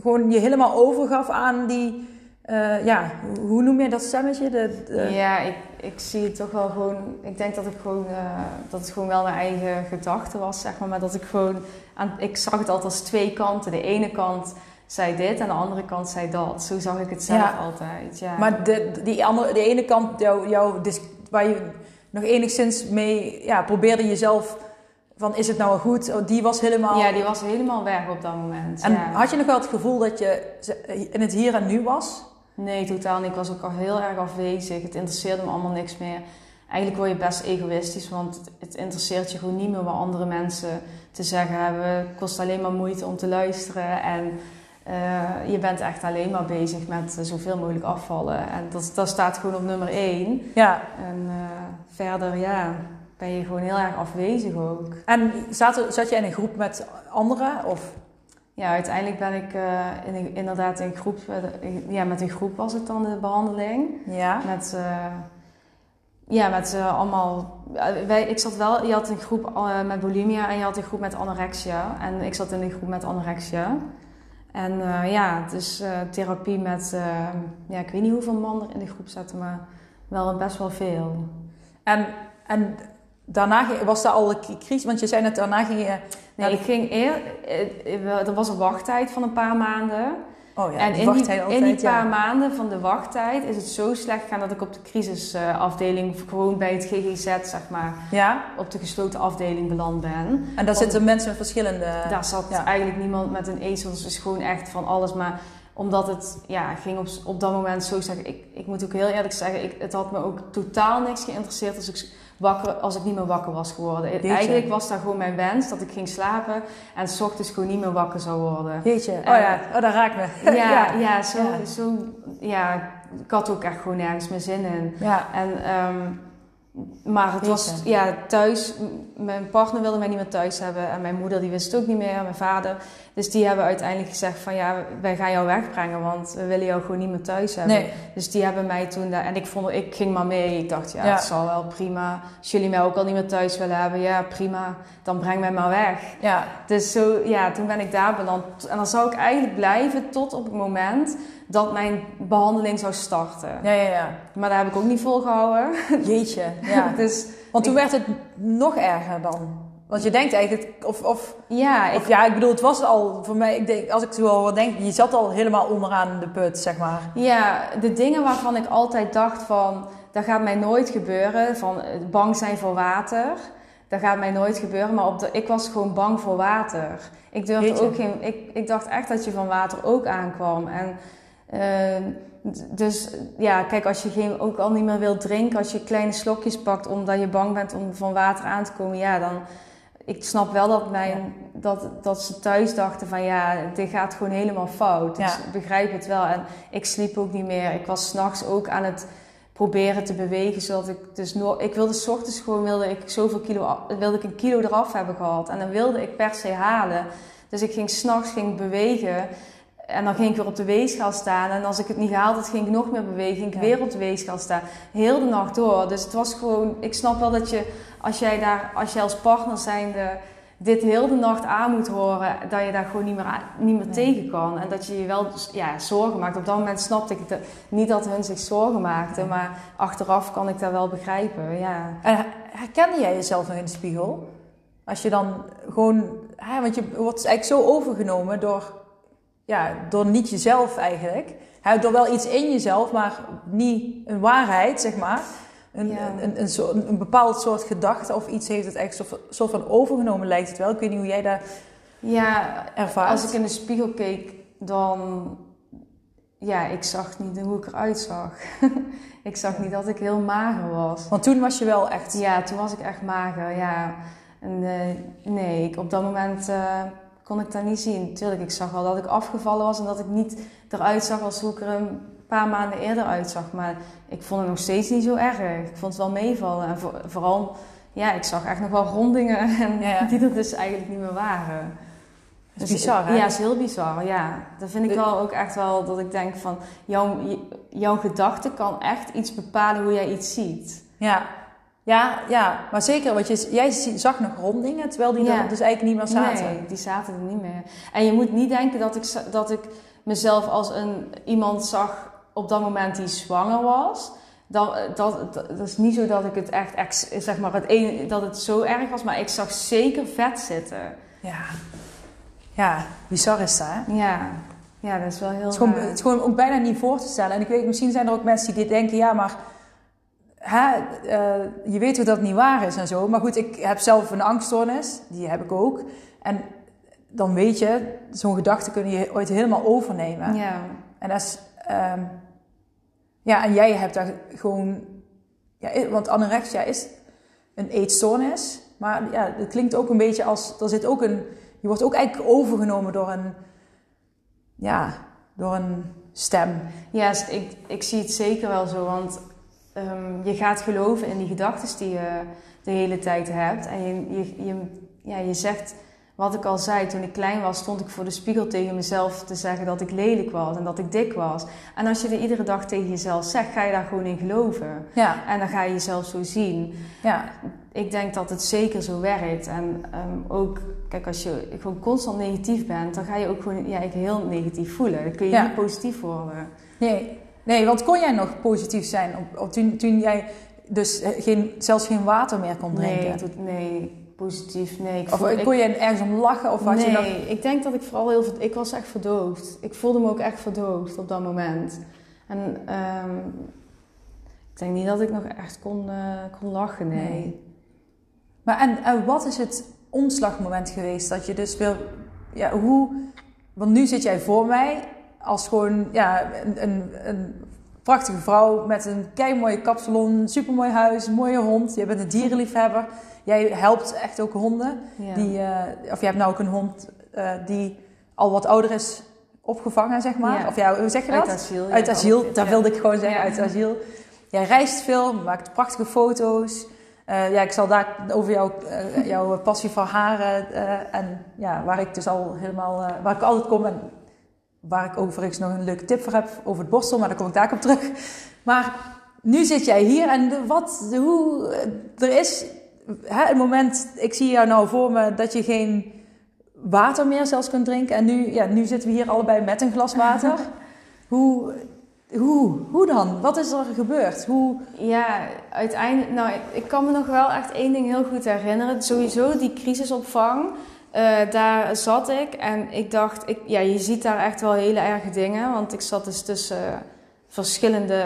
gewoon je helemaal overgaf aan die. Uh, ja, hoe noem je dat stemmetje? De, de... Ja, ik, ik zie het toch wel gewoon. Ik denk dat ik gewoon uh, dat het gewoon wel mijn eigen gedachte was, zeg maar. Maar dat ik gewoon. Aan, ik zag het altijd als twee kanten. De ene kant zei dit en de andere kant zei dat. Zo zag ik het zelf Ja. altijd. Ja. Maar de, die andere, de ene kant, jou, jou, waar je nog enigszins mee ja, probeerde jezelf van is het nou goed? Oh, Die was helemaal. ja, die was helemaal weg op dat moment. En ja. had je nog wel het gevoel dat je in het hier en nu was? Nee, totaal niet. Ik was ook al heel erg afwezig. Het interesseerde me allemaal niks meer. Eigenlijk word je best egoïstisch, want het, interesseert je gewoon niet meer wat andere mensen te zeggen hebben. Het kost alleen maar moeite om te luisteren en eh, je bent echt alleen maar bezig met eh, zoveel mogelijk afvallen. En dat, dat staat gewoon op nummer één. Ja. En eh, verder, ja, ben je gewoon heel erg afwezig ook. En zat, zat je in een groep met anderen? Of? Ja, uiteindelijk ben ik eh, in een- inderdaad in groep, eh, ja, met een groep was het dan de behandeling. Ja. Met, eh, ja, met allemaal. wij, ik zat wel, je had een groep met bulimia en je had een groep met anorexia. En ik zat in een groep met anorexia. En ja, dus therapie met, ja, ik weet niet hoeveel man er in de groep zaten, maar wel best wel veel. En, en daarna ging- was daar al een cri- crisis, want je zei net daarna ging je. Nee, ik ging eer, eh, eh, er was een wachttijd van een paar maanden. Oh ja, en die in die, altijd, in die paar ja. maanden van de wachttijd is het zo slecht gegaan dat ik op de crisisafdeling, gewoon bij het GGZ, zeg maar, Ja? op de gesloten afdeling beland ben. En daar zitten mensen met verschillende... Daar zat ja. eigenlijk niemand met een ezel, dus het is gewoon echt van alles. Maar omdat het ja, ging op, op dat moment zo zeggen, ik, ik moet ook heel eerlijk zeggen, ik, het had me ook totaal niks geïnteresseerd als ik, wakker, als ik niet meer wakker was geworden. Jeetje. Eigenlijk was dat gewoon mijn wens, dat ik ging slapen en s ochtends gewoon niet meer wakker zou worden. Jeetje. Oh ja, oh, dat raakt me. Ja, ja, zo, Ja. zo, ja, ik had ook echt gewoon nergens meer zin in. Ja. En, ehm, maar het was, ja, thuis, mijn partner wilde mij niet meer thuis hebben en mijn moeder die wist het ook niet meer, mijn vader. Dus die hebben uiteindelijk gezegd van ja, wij gaan jou wegbrengen, want we willen jou gewoon niet meer thuis hebben. Nee. Dus die hebben mij toen daar, en ik vond, ik ging maar mee. Ik dacht ja, Ja. het zal wel prima. Als jullie mij ook al niet meer thuis willen hebben, ja prima, dan breng mij maar weg. Ja. Dus zo, ja, toen ben ik daar beland. En dan zou ik eigenlijk blijven tot op het moment dat mijn behandeling zou starten. Ja, ja, ja. Maar daar heb ik ook niet volgehouden. Jeetje. Ja. Dus Want toen werd het nog erger dan. Want je denkt eigenlijk, of, of, ja, ik, of ja, ik bedoel, het was al voor mij, ik denk, als ik zo al wat denk, je zat al helemaal onderaan de put, zeg maar. ja, de dingen waarvan ik altijd dacht van, dat gaat mij nooit gebeuren. Van eh, bang zijn voor water. Dat gaat mij nooit gebeuren. Maar op de, ik was gewoon bang voor water. Ik durfde ook geen. Ik, ik dacht echt dat je van water ook aankwam. En eh, d- dus ja, kijk, als je geen, ook al niet meer wilt drinken, als je kleine slokjes pakt omdat je bang bent om van water aan te komen, ja, dan. Ik snap wel dat, mijn, dat, dat ze thuis dachten van ja, dit gaat gewoon helemaal fout. Dus Ja. ik begrijp het wel. En ik sliep ook niet meer. Ik was s'nachts ook aan het proberen te bewegen. Zodat ik dus no ik wilde 's ochtends gewoon wilde ik zoveel kilo wilde ik een kilo eraf hebben gehad. En dan wilde ik per se halen. Dus ik ging s'nachts ging bewegen. En dan ging ik weer op de weegschaal staan. En als ik het niet gehaald had, ging ik nog meer bewegen. Ging ik Ja. weer op de weegschaal staan. Heel de nacht door. Dus het was gewoon... Ik snap wel dat je, als jij daar, als jij als partner zijnde dit heel de nacht aan moet horen, dat je daar gewoon niet meer, aan- niet meer Nee. tegen kan. En dat je je wel ja, zorgen maakt. Op dat moment snapte ik het, niet dat hun zich zorgen maakten, maar achteraf kan ik dat wel begrijpen. Ja. En herkende jij jezelf nog in de spiegel? Als je dan gewoon, hè, want je wordt eigenlijk zo overgenomen door, ja, door niet jezelf eigenlijk. Hè, door wel iets in jezelf, maar niet een waarheid, zeg maar. Een, Ja. een, een, een, bepaald soort gedachte of iets heeft het echt soort, soort van overgenomen, lijkt het wel. Ik weet niet hoe jij dat ja, ervaart. als ik in de spiegel keek, dan... Ja, ik zag niet hoe ik eruit zag. ik zag niet dat ik heel mager was. Want toen was je wel echt... Ja, toen was ik echt mager, ja. En eh, nee, ik, op dat moment eh, kon ik dat niet zien. Tuurlijk, ik zag wel dat ik afgevallen was en dat ik niet eruit zag als hoe ik er een paar maanden eerder uitzag. Maar ik vond het nog steeds niet zo erg. Ik vond het wel meevallen. En voor- vooral, ja, ik zag echt nog wel rondingen en Ja, ja. die er dus eigenlijk niet meer waren. Dat is bizar, hè? Ja, is heel bizar, ja. Dat vind ik wel ook echt wel dat ik denk van... Jouw, jouw gedachte kan echt iets bepalen hoe jij iets ziet. Ja. Ja, ja, maar zeker, want je, jij zag nog rondingen, terwijl die Ja. er dus eigenlijk niet meer zaten. Nee, die zaten er niet meer. En je moet niet denken dat ik, dat ik mezelf als een, iemand zag op dat moment die zwanger was. Dat, dat, is niet zo dat ik het echt, ex- zeg maar, het een, dat het zo erg was, maar ik zag zeker vet zitten. Ja. Ja, bizar is dat, hè? Ja, ja dat is wel heel Het is, gewoon, raar. het is gewoon ook bijna niet voor te stellen. En ik weet, misschien zijn er ook mensen die denken, ja, maar hè, eh, je weet hoe dat niet waar is en zo. Maar goed, ik heb zelf een angststoornis, die heb ik ook. En dan weet je, zo'n gedachte kun je ooit helemaal overnemen. Ja, En dat is, ehm, ja, en jij hebt daar gewoon, ja, want anorexia is een eetstoornis. Maar ja, het klinkt ook een beetje als, er zit ook een, je wordt ook eigenlijk overgenomen door een, ja, door een stem. ja ik, ik zie het zeker wel zo, want ehm, je gaat geloven in die gedachten die je de hele tijd hebt. En je, je, je, ja, je zegt, wat ik al zei, toen ik klein was, stond ik voor de spiegel tegen mezelf te zeggen dat ik lelijk was en dat ik dik was. En als je er iedere dag tegen jezelf zegt, ga je daar gewoon in geloven. Ja, En dan ga je jezelf zo zien. ja, Ik denk dat het zeker zo werkt. En ehm, ook, kijk, als je gewoon constant negatief bent, dan ga je ook gewoon ja, heel negatief voelen. Dan kun je Ja. niet positief worden. nee. Nee, want kon jij nog positief zijn op, op, toen, toen jij dus eh, geen, zelfs geen water meer kon drinken? Nee, tot, nee. positief. Nee, ik Of ik- kon je ergens om lachen? Of had nee, je ik denk dat ik vooral heel... Ik was echt verdoofd. Ik voelde me ook echt verdoofd op dat moment. En ehm, ik denk niet dat ik nog echt kon, eh, kon lachen, nee. Nee. Maar en, en wat is het omslagmoment geweest? Dat je dus wil... Ja, hoe... Want nu zit jij voor mij als gewoon ja, een, een, een prachtige vrouw met een keimooie kapsalon, supermooi huis, mooie hond. Je bent een dierenliefhebber. Jij helpt echt ook honden. Ja. Die, eh, of je hebt nou ook een hond eh, die al wat ouder is opgevangen, zeg maar. Ja. Of ja, hoe zeg je Uit dat? asiel. ja, Uit asiel, daar wilde ik gewoon zeggen, uit asiel. Jij reist veel, maakt prachtige foto's. Eh, ja, ik zal daar over jouw, eh, jouw passie voor haren en ja, waar ik dus al helemaal, waar ik altijd kom en waar ik overigens nog een leuke tip voor heb over het borstel, maar daar kom ik daar op terug. Maar nu zit jij hier en wat, hoe, eh, er is hè, een moment, ik zie jou nou voor me dat je geen water meer zelfs kunt drinken en nu, ja, nu zitten we hier allebei met een glas water. hoe, hoe, hoe dan? Wat is er gebeurd? Hoe, Ja, uiteindelijk... Nou, ik kan me nog wel echt één ding heel goed herinneren. Sowieso die crisisopvang. Eh, daar zat ik en ik dacht... Ik, ja, je ziet daar echt wel hele erge dingen. Want ik zat dus tussen verschillende...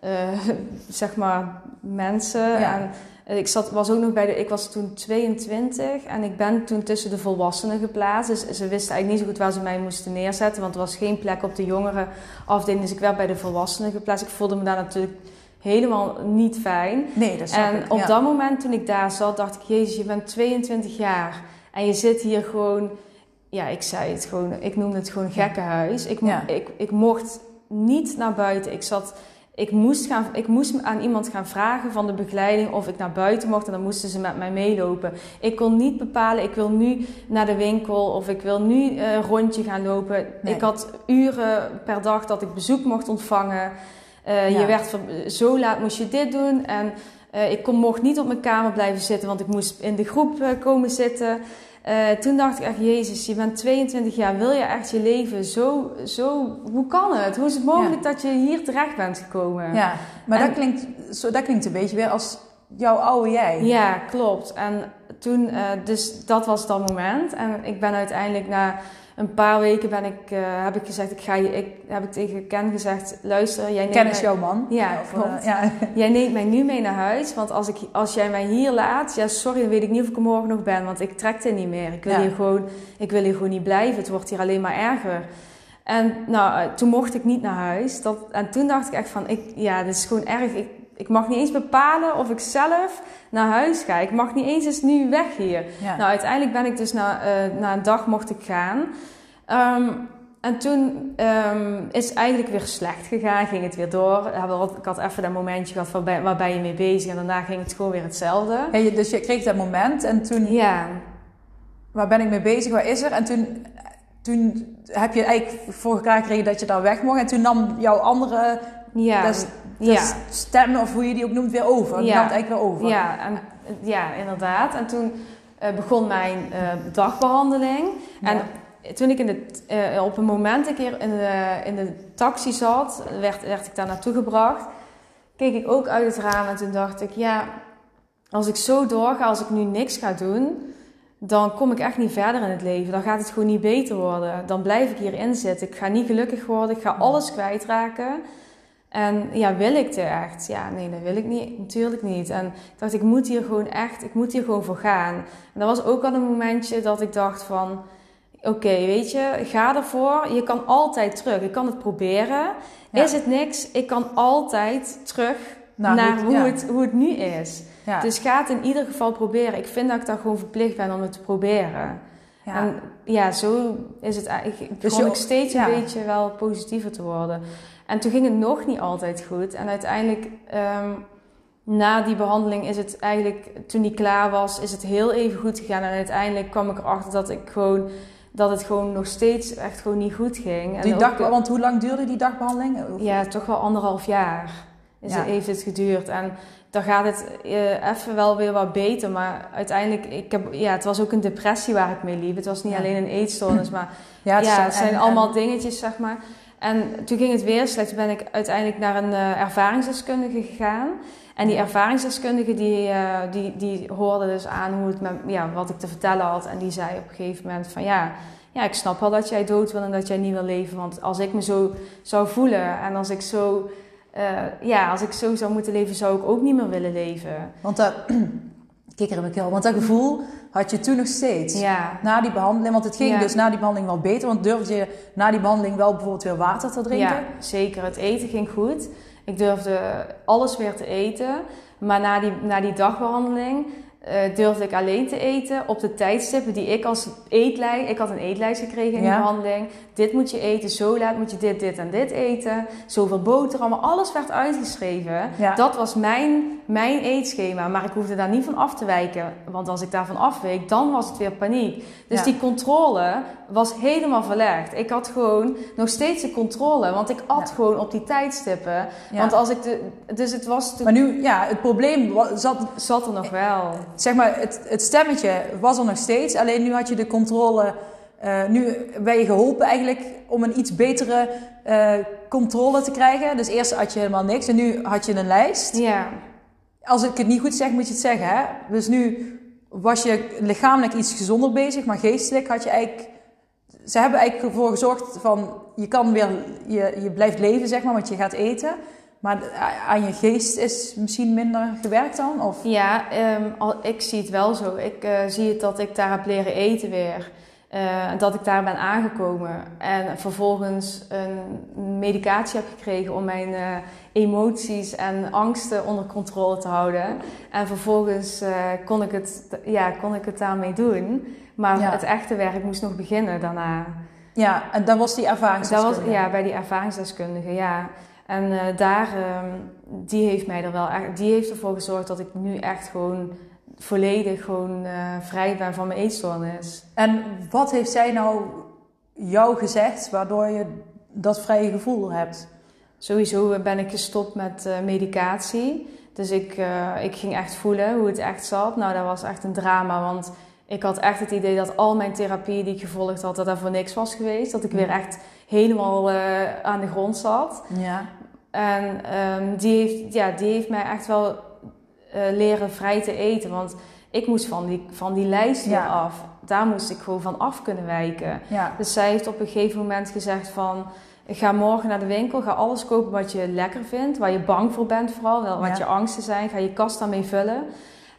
eh, zeg maar mensen. Ja. En ik zat, was ook nog bij de... Ik was toen 22 en ik ben toen tussen de volwassenen geplaatst. Dus ze wisten eigenlijk niet zo goed waar ze mij moesten neerzetten. Want er was geen plek op de jongere afdeling. Dus ik werd bij de volwassenen geplaatst. Ik voelde me daar natuurlijk helemaal niet fijn. nee, dat En ik. op dat moment toen ik daar zat, dacht ik... Jezus, je bent 22 jaar. En je zit hier gewoon... Ja, ik zei het gewoon... Ik noemde het gewoon gekkenhuis. Ik, Ja. ik, ik mocht niet naar buiten. Ik zat... Ik moest, gaan, ik moest aan iemand gaan vragen van de begeleiding of ik naar buiten mocht en dan moesten ze met mij meelopen. Ik kon niet bepalen, ik wil nu naar de winkel of ik wil nu eh, een rondje gaan lopen. Nee. Ik had uren per dag dat ik bezoek mocht ontvangen. Eh, Ja. Je werd ver- zo laat moest je dit doen en eh, ik kon, mocht niet op mijn kamer blijven zitten, want ik moest in de groep eh, komen zitten. Eh, toen dacht ik echt, Jezus, je bent 22 jaar, wil je echt je leven zo, zo, hoe kan het? Hoe is het mogelijk dat je hier terecht bent gekomen? Ja, maar En- dat, klinkt, zo, dat klinkt een beetje weer als jouw oude jij. Ja, klopt. En toen, dus dat was dat moment. En ik ben uiteindelijk na een paar weken ben ik, eh, heb ik gezegd, ik ga je, ik heb ik tegen Ken gezegd, luister, jij neemt, Kennis mij, jouw man. Ja, Of, eh, klopt. ja. jij neemt mij nu mee naar huis. Want als, ik, als jij mij hier laat, ja sorry, dan weet ik niet of ik er morgen nog ben. Want ik trek dit niet meer. Ik wil, Ja. hier, gewoon, ik wil hier gewoon niet blijven. Het wordt hier alleen maar erger. En nou, eh, toen mocht ik niet naar huis. Dat, en toen dacht ik echt van, ik, ja, dit is gewoon erg. Ik, ik mag niet eens bepalen of ik zelf naar huis ga. Ik mag niet eens eens nu weg hier. Ja. Nou, uiteindelijk ben ik dus na, eh, na een dag mocht ik gaan. Ehm, en toen ehm, is het eigenlijk weer slecht gegaan, ging het weer door. Ik had even dat momentje gehad waarbij, waar ben je mee bezig en daarna ging het gewoon weer hetzelfde. Dus je kreeg dat moment en toen, Ja, waar ben ik mee bezig, waar is er? En toen, toen heb je eigenlijk voor elkaar gekregen dat je daar weg mocht. En toen nam jouw andere ja, dat ja. dus stem, of hoe je die ook noemt, weer over. Die Ja. nam het eigenlijk weer over. Ja, en, ja, inderdaad. En toen eh, begon mijn eh, dagbehandeling. Ja. En toen ik in de, eh, op een moment een keer in de, in de taxi zat, werd, werd ik daar naartoe gebracht. Keek ik ook uit het raam en toen dacht ik, ja, als ik zo doorga, als ik nu niks ga doen, dan kom ik echt niet verder in het leven. Dan gaat het gewoon niet beter worden. Dan blijf ik hierin zitten. Ik ga niet gelukkig worden. Ik ga alles kwijtraken. En ja, wil ik dit echt? Ja, nee, dat wil ik niet. Natuurlijk niet. En ik dacht, ik moet hier gewoon echt, ik moet hier gewoon voor gaan. En dat was ook al een momentje dat ik dacht van, oké, weet je, ga ervoor. Je kan altijd terug. Ik kan het proberen. Ja. Is het niks? Ik kan altijd terug Nou, naar goed, hoe, ja. het, hoe het nu is. Ja. Dus ga het in ieder geval proberen. Ik vind dat ik daar gewoon verplicht ben om het te proberen. ja. En ja, zo is het eigenlijk. Dus begon je- ik steeds een beetje wel positiever te worden. En toen ging het nog niet altijd goed. En uiteindelijk, ehm, na die behandeling, is het eigenlijk, toen die klaar was, is het heel even goed gegaan. En uiteindelijk kwam ik erachter dat ik gewoon, dat het gewoon nog steeds echt gewoon niet goed ging. En die ook- dag, want hoe lang duurde die dagbehandeling? ja, toch wel anderhalf jaar is Ja. het, heeft het geduurd. En dan gaat het eh, even wel weer wat beter. Maar uiteindelijk, ik heb, ja, het was ook een depressie waar ik mee liep. Het was niet Ja. alleen een eetstoornis, maar Ja, het zijn en- allemaal en- dingetjes, zeg maar. En toen ging het weer slecht. Toen ben ik uiteindelijk naar een uh, ervaringsdeskundige gegaan. En die ervaringsdeskundige die, uh, die, die hoorde dus aan hoe het met, ja, wat ik te vertellen had. En die zei op een gegeven moment van ja, ja, ik snap wel dat jij dood wil en dat jij niet wil leven. Want als ik me zo zou voelen en als ik zo, uh, ja, als ik zo zou moeten leven, zou ik ook niet meer willen leven. Want dat, kikker in mijn keel, want dat gevoel had je toen nog steeds. Ja. Na die behandeling, want het ging dus na die behandeling wel beter. Want durfde je na die behandeling wel bijvoorbeeld weer water te drinken? Ja, zeker. Het eten ging goed. Ik durfde alles weer te eten. Maar na die, na die dagbehandeling uh, durfde ik alleen te eten op de tijdstippen die ik als eetlijst... Ik had een eetlijst gekregen in ja. de behandeling. Dit moet je eten, zo laat moet je dit, dit en dit eten. Zoveel boterhammen, alles werd uitgeschreven. Ja. Dat was mijn, mijn eetschema. Maar ik hoefde daar niet van af te wijken. Want als ik daarvan afweek, dan was het weer paniek. Dus Ja. die controle was helemaal verlegd. Ik had gewoon nog steeds de controle. Want ik at gewoon op die tijdstippen. Want als ik de... Dus het was... Maar nu, ja, het probleem zat, zat er nog wel. Zeg maar, het, het stemmetje was er nog steeds. Alleen nu had je de controle. eh, nu ben je geholpen eigenlijk om een iets betere eh, controle te krijgen. Dus eerst had je helemaal niks en nu had je een lijst. Ja. Als ik het niet goed zeg, moet je het zeggen. Hè? Dus nu was je lichamelijk iets gezonder bezig, maar geestelijk had je eigenlijk. Ze hebben eigenlijk ervoor gezorgd van je kan weer, je, je blijft leven, zeg maar, want je gaat eten. Maar aan je geest is misschien minder gewerkt dan? Of? Ja, ehm, al, ik zie het wel zo. Ik eh, zie het dat ik daar heb leren eten weer. Eh, en dat ik daar ben aangekomen. En vervolgens een medicatie heb gekregen om mijn eh, emoties en angsten onder controle te houden. En vervolgens eh, kon, ik het, ja, kon ik het daarmee doen. Maar Ja. het echte werk moest nog beginnen daarna. Ja, en dan was die Dat ervaringsdeskundige. was, ja, bij die ervaringsdeskundige, ja. En eh, daar, ehm, die heeft mij er wel echt, die heeft ervoor gezorgd dat ik nu echt gewoon volledig gewoon eh, vrij ben van mijn eetstoornis. En wat heeft zij nou jou gezegd waardoor je dat vrije gevoel hebt? Sowieso ben ik gestopt met eh, medicatie. Dus ik, ik ging echt voelen hoe het echt zat. Nou, dat was echt een drama, want ik had echt het idee dat al mijn therapie die ik gevolgd had, dat dat voor niks was geweest. Dat ik weer echt helemaal eh, aan de grond zat. Ja. En ehm, die, heeft, ja, die heeft mij echt wel eh, leren vrij te eten. Want ik moest van die, van die lijst weer Ja. af. Daar moest ik gewoon van af kunnen wijken. Ja. Dus zij heeft op een gegeven moment gezegd van... Ga morgen naar de winkel, ga alles kopen wat je lekker vindt. Waar je bang voor bent vooral, wel wat Ja. je angsten zijn. Ga je kast daarmee vullen.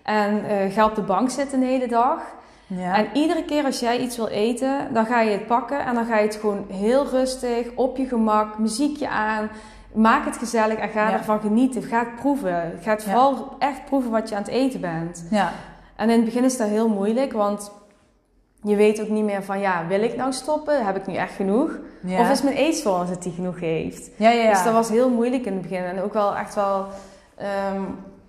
En eh, ga op de bank zitten de hele dag. Ja. En iedere keer als jij iets wil eten, dan ga je het pakken en dan ga je het gewoon heel rustig, op je gemak, muziekje aan. Maak het gezellig en ga Ja. ervan genieten. Ga het proeven. Ga het Ja. vooral echt proeven wat je aan het eten bent. ja. En in het begin is dat heel moeilijk, want je weet ook niet meer van ja, wil ik nou stoppen? Heb ik nu echt genoeg? Ja. Of is mijn eetstoornis het die genoeg heeft? ja, ja, ja. Dus dat was heel moeilijk in het begin. En ook wel echt wel... ehm,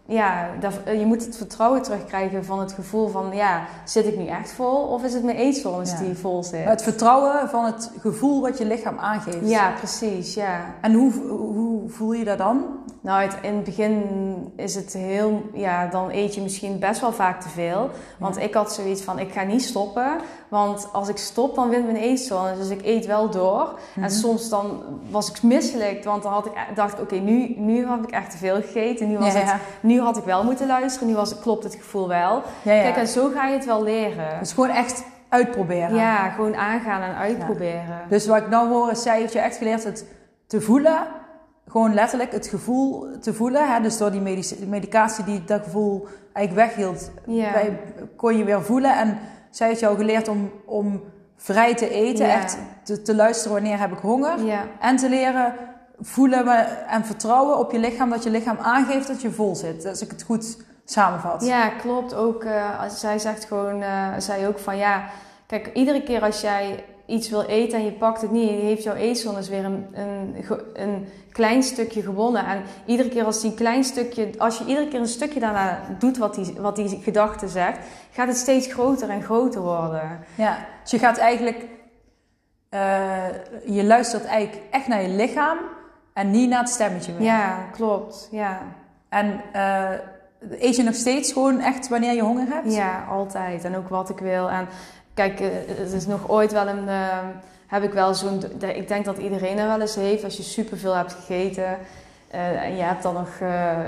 ja, dat, je moet het vertrouwen terugkrijgen van het gevoel van... Ja, zit ik nu echt vol? Of is het mijn eetstoornis Ja. die vol zit? Het vertrouwen van het gevoel wat je lichaam aangeeft. Ja, precies, ja. En hoe, hoe voel je dat dan? Nou, het, in het begin is het heel... Ja, dan eet je misschien best wel vaak te veel. Want ik had zoiets van, ik ga niet stoppen. Want als ik stop, dan wint mijn eetstoornis. Dus ik eet wel door. Mhm. En soms dan was ik misselijk. Want dan had ik, dacht ik, oké, nu, nu heb ik echt te veel gegeten. Nu, was Ja, het, nu had ik wel moeten luisteren. Nu was, klopt het gevoel wel. Ja. Kijk, en zo ga je het wel leren. Dus gewoon echt uitproberen. Ja, gewoon aangaan en uitproberen. Dus wat ik nou hoor is, zij heeft je echt geleerd het te voelen. Gewoon letterlijk het gevoel te voelen. Hè? Dus door die medicatie die dat gevoel eigenlijk weghield, kon je weer voelen. En zij heeft jou geleerd om, om vrij te eten. Ja. Echt te, te luisteren wanneer heb ik honger. Ja. En te leren voelen en vertrouwen op je lichaam. Dat je lichaam aangeeft dat je vol zit. Als ik het goed samenvat. Ja, klopt. Ook, eh, als zij zegt gewoon, eh, zij ook van ja, kijk, iedere keer als jij iets wil eten en je pakt het niet, heeft jouw eetstoornis weer een, een, een klein stukje gewonnen. En iedere keer als die klein stukje, als je iedere keer een stukje daarna doet wat die, wat die gedachte zegt, gaat het steeds groter en groter worden. Ja, dus je gaat eigenlijk, eh, je luistert eigenlijk echt naar je lichaam en niet naar het stemmetje meer. Ja, klopt. Ja. En eh, eet je nog steeds gewoon echt wanneer je honger hebt? Ja, altijd. En ook wat ik wil. En kijk, eh, het is nog ooit wel een. Uh, heb ik wel zo'n. Ik denk dat iedereen er wel eens heeft. Als je superveel hebt gegeten. Uh, en je hebt dan nog uh,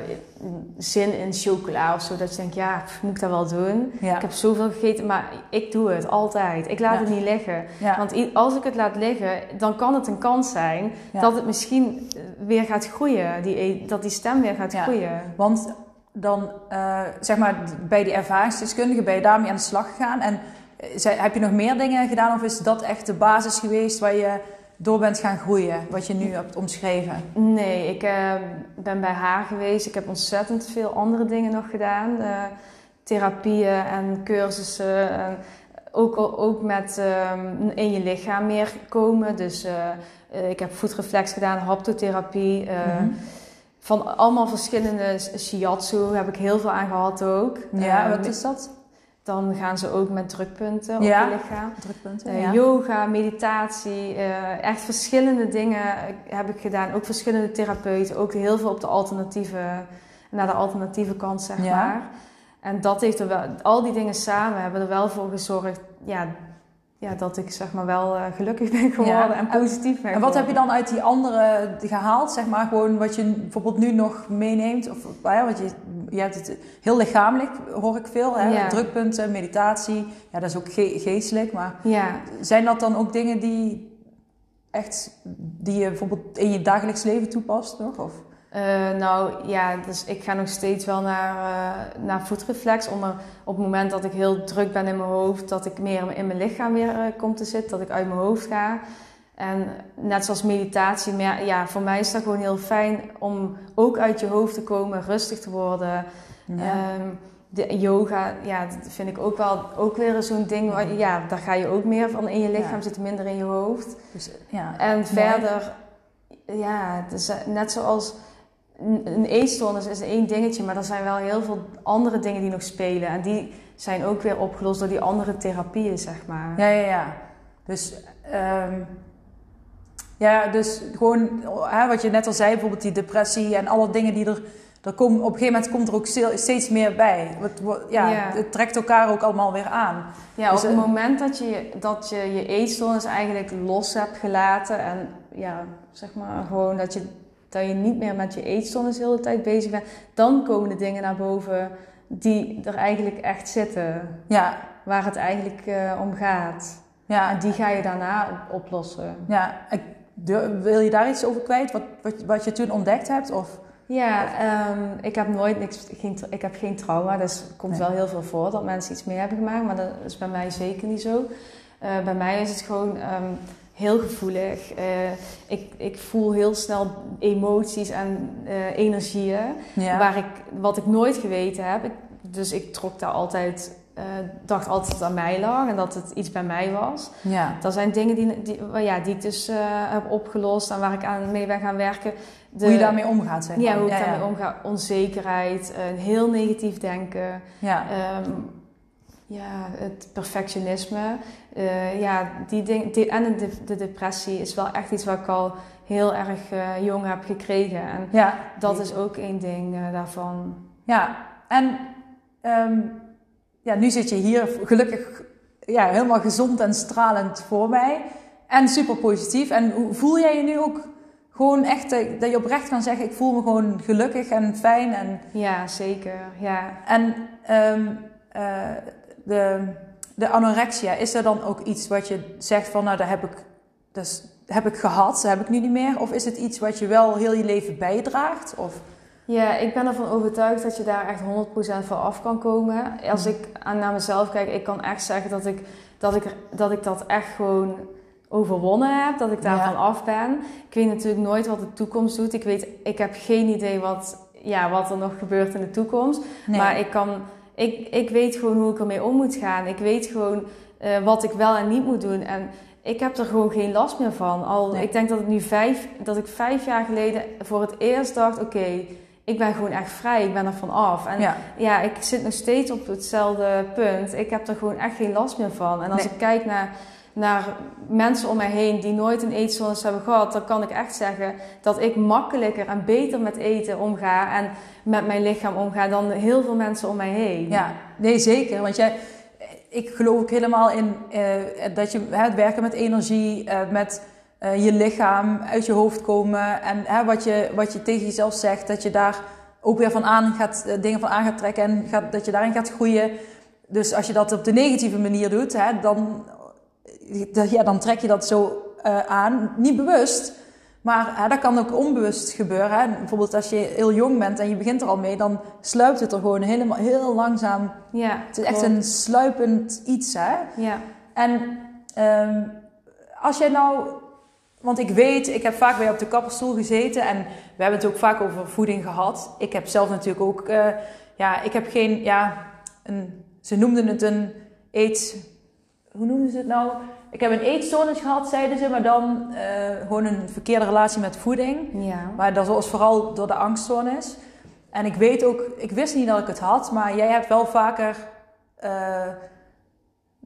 zin in chocola of zo. Dat je denkt, ja, moet ik dat wel doen? Ja. Ik heb zoveel gegeten, maar ik doe het altijd. Ik laat ja. het niet liggen. Ja. Want als ik het laat liggen, dan kan het een kans zijn dat het misschien weer gaat groeien. Die, e- dat die stem weer gaat groeien. Want dan, uh, zeg maar, bij die ervaringsdeskundige ben je daarmee aan de slag gegaan. En heb je nog meer dingen gedaan? Of is dat echt de basis geweest waar je door bent gaan groeien, wat je nu hebt omschreven? Nee, ik uh, ben bij haar geweest. Ik heb ontzettend veel andere dingen nog gedaan. Uh, therapieën en cursussen. En ook, ook met um, in je lichaam meer komen. Dus uh, ik heb voetreflex gedaan, haptotherapie. Mm -hmm. Van allemaal verschillende shiatsu heb ik heel veel aan gehad ook. Ja, wat is dat? Dan gaan ze ook met drukpunten op je lichaam. Drukpunten, uh, Yoga, meditatie, uh, echt verschillende dingen heb ik gedaan. Ook verschillende therapeuten, ook heel veel op de alternatieve, naar de alternatieve kant, zeg ja. maar. En dat heeft er wel, al die dingen samen hebben er wel voor gezorgd ja, ja, dat ik zeg maar wel uh, gelukkig ben geworden ja. en positief ben En wat heb je dan uit die andere gehaald? Zeg maar gewoon wat je bijvoorbeeld nu nog meeneemt? Of ja, wat je, je hebt het heel lichamelijk, hoor ik veel. Hè? Ja. Drukpunten, meditatie. Ja, dat is ook ge geestelijk. Maar ja. zijn dat dan ook dingen die echt, die je bijvoorbeeld in je dagelijks leven toepast nog? Of? Uh, nou ja, dus ik ga nog steeds wel naar, uh, naar voetreflex. Onder, op het moment dat ik heel druk ben in mijn hoofd, dat ik meer in mijn lichaam weer uh, kom te zitten, dat ik uit mijn hoofd ga. En net zoals meditatie, maar ja, voor mij is dat gewoon heel fijn om ook uit je hoofd te komen, rustig te worden. Ja. Um, de yoga, ja, dat vind ik ook wel ook weer zo'n ding. Waar, ja, daar ga je ook meer van in je lichaam, ja. zit minder in je hoofd. Dus, ja, en mooi. verder, ja, dus, net zoals een eetstoornis is één dingetje, maar er zijn wel heel veel andere dingen die nog spelen. En die zijn ook weer opgelost door die andere therapieën, zeg maar. Ja, ja, ja. Dus, um, ja, dus gewoon hè, wat je net al zei, bijvoorbeeld die depressie en alle dingen die er. er komen, op een gegeven moment komt er ook steeds meer bij. Het, ja, ja. het trekt elkaar ook allemaal weer aan. Ja, dus, op het moment dat je dat je, je eetstoornis eigenlijk los hebt gelaten en ja, zeg maar gewoon dat je dat je niet meer met je eetstoornis de hele tijd bezig bent, dan komen de dingen naar boven die er eigenlijk echt zitten. Ja. Waar het eigenlijk uh, om gaat. Ja. En die ga je daarna oplossen. Ja, ik, wil je daar iets over kwijt? Wat, wat, wat je toen ontdekt hebt? Of, ja, um, ik heb nooit niks, geen, ik heb geen trauma. Dus het komt nee. wel heel veel voor dat mensen iets mee hebben gemaakt. Maar dat is bij mij zeker niet zo. Uh, bij mij is het gewoon... Um, heel gevoelig. Uh, ik, ik voel heel snel emoties en uh, energieën. Ja. Waar ik, wat ik nooit geweten heb. Ik, dus ik trok daar altijd, uh, dacht altijd dat het aan mij lag en dat het iets bij mij was. Ja. Dat zijn dingen die, die, ja, die ik dus heb opgelost en waar ik aan mee ben gaan werken. De, hoe je daarmee omgaat, zeg maar. Ja, hoe ik ja, daarmee omga. Onzekerheid, heel negatief denken. Ja. Um, ja, het perfectionisme. Uh, ja, die ding, die, en de, de, depressie is wel echt iets wat ik al heel erg uh, jong heb gekregen. En ja. dat is ook één ding uh, daarvan. Ja, en um, ja, nu zit je hier gelukkig ja, helemaal gezond en stralend voor mij. En super positief. En voel jij je nu ook gewoon echt dat je oprecht kan zeggen: ik voel me gewoon gelukkig en fijn? En... Ja, zeker. Ja. En um, de, de anorexia, is er dan ook iets wat je zegt van, nou, dat heb ik, dat heb ik gehad, dat heb ik nu niet meer? Of is het iets wat je wel heel je leven bijdraagt? Of... Ja, ik ben ervan overtuigd dat je daar echt 100% van af kan komen. Als ik naar mezelf kijk, ik kan echt zeggen dat ik dat, ik, dat, ik dat echt gewoon overwonnen heb, dat ik daarvan ja. af ben. Ik weet natuurlijk nooit wat de toekomst doet. Ik, weet, ik heb geen idee wat, ja, wat er nog gebeurt in de toekomst. Nee. Maar ik kan ik, ik weet gewoon hoe ik ermee om moet gaan. Ik weet gewoon uh, wat ik wel en niet moet doen. En ik heb er gewoon geen last meer van. Al, nee. Ik denk dat, ik nu vijf, dat ik vijf jaar geleden voor het eerst dacht: oké, okay, ik ben gewoon echt vrij. Ik ben er van af. En ja. ja. ik zit nog steeds op hetzelfde punt. Ik heb er gewoon echt geen last meer van. En als nee. ik kijk naar naar mensen om mij heen die nooit een eetstoornis hebben gehad, dan kan ik echt zeggen dat ik makkelijker en beter met eten omga en met mijn lichaam omga dan heel veel mensen om mij heen. Ja, nee zeker. Want jij, ik geloof ook helemaal in uh, dat je het werken met energie, uh, met uh, je lichaam uit je hoofd komen en wat, je, wat je tegen jezelf zegt, dat je daar ook weer van aan gaat, dingen van aan gaat trekken en gaat, dat je daarin gaat groeien. Dus als je dat op de negatieve manier doet, hè, dan, ja, dan trek je dat zo aan. Niet bewust, maar hè, dat kan ook onbewust gebeuren. Hè. Bijvoorbeeld als je heel jong bent en je begint er al mee, dan sluipt het er gewoon helemaal heel langzaam. Ja, het is echt een sluipend iets. Hè? Ja. En um, als jij nou, want ik weet, ik heb vaak bij op de kapperstoel gezeten en we hebben het ook vaak over voeding gehad. Ik heb zelf natuurlijk ook, uh, ja, ik heb geen, ja, een, ze noemden het een eet, hoe noemden ze het nou? Ik heb een eetstoornis gehad, zeiden ze, maar dan uh, gewoon een verkeerde relatie met voeding. Ja. Maar dat was vooral door de angststoornis. En ik weet ook, ik wist niet dat ik het had, maar jij hebt wel vaker uh,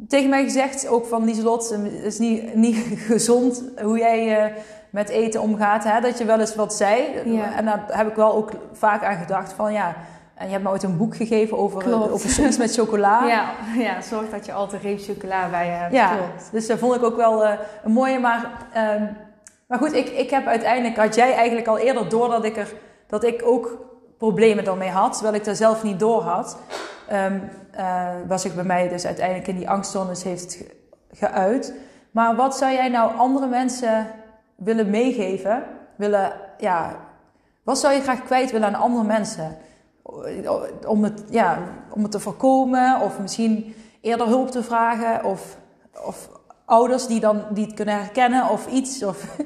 tegen mij gezegd, ook van Lieselot, het is niet, niet gezond hoe jij uh, met eten omgaat. Hè? Dat je wel eens wat zei. Ja. En daar heb ik wel ook vaak aan gedacht van ja en je hebt me ooit een boek gegeven over, over zoiets met chocola. Ja, ja, zorg dat je altijd reep chocola bij je hebt. Ja, Klopt. dus dat vond ik ook wel uh, een mooie. Maar, um, maar goed, ik, ik heb uiteindelijk, had jij eigenlijk al eerder door dat ik, er, dat ik ook problemen daarmee had, terwijl ik daar zelf niet door had. Um, uh, was ik bij mij dus uiteindelijk in die angstzones heeft geuit. Maar wat zou jij nou andere mensen willen meegeven? Willen, ja, wat zou je graag kwijt willen aan andere mensen? Om het, ja, om het te voorkomen of misschien eerder hulp te vragen of, of ouders die, dan, die het kunnen herkennen of iets? Of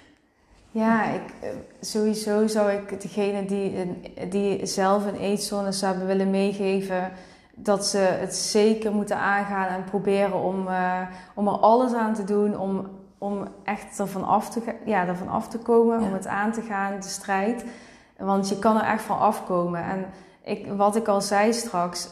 ja, ik, eh, sowieso zou ik degene die, die zelf een eetstoornis hebben willen meegeven dat ze het zeker moeten aangaan en proberen om, uh, om er alles aan te doen om, om echt ervan af te, ja, ervan af te komen, om het aan te gaan, de strijd. Want je kan er echt van afkomen. En ik, wat ik al zei straks,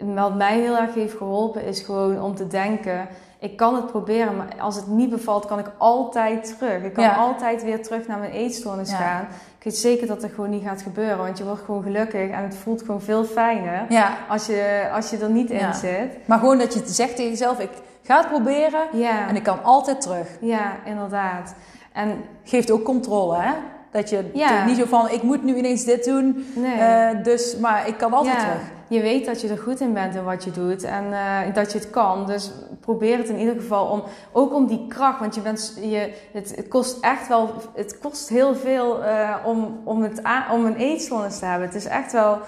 wat mij heel erg heeft geholpen, is gewoon om te denken: ik kan het proberen, maar als het niet bevalt, kan ik altijd terug. Ik kan altijd weer terug naar mijn eetstoornis gaan. Ik weet zeker dat dat gewoon niet gaat gebeuren, want je wordt gewoon gelukkig en het voelt gewoon veel fijner ja. als, je, als je er niet in zit. Maar gewoon dat je zegt tegen jezelf: ik ga het proberen en ik kan altijd terug. Ja, inderdaad. En geeft ook controle, hè? Dat je niet zo van, ik moet nu ineens dit doen, nee. uh, dus, maar ik kan altijd terug. Je weet dat je er goed in bent in wat je doet en uh, dat je het kan. Dus probeer het in ieder geval om, ook om die kracht, want je bent, je, het, het kost echt wel, het kost heel veel uh, om, om, het om een eetstoornis te hebben. Het is echt wel,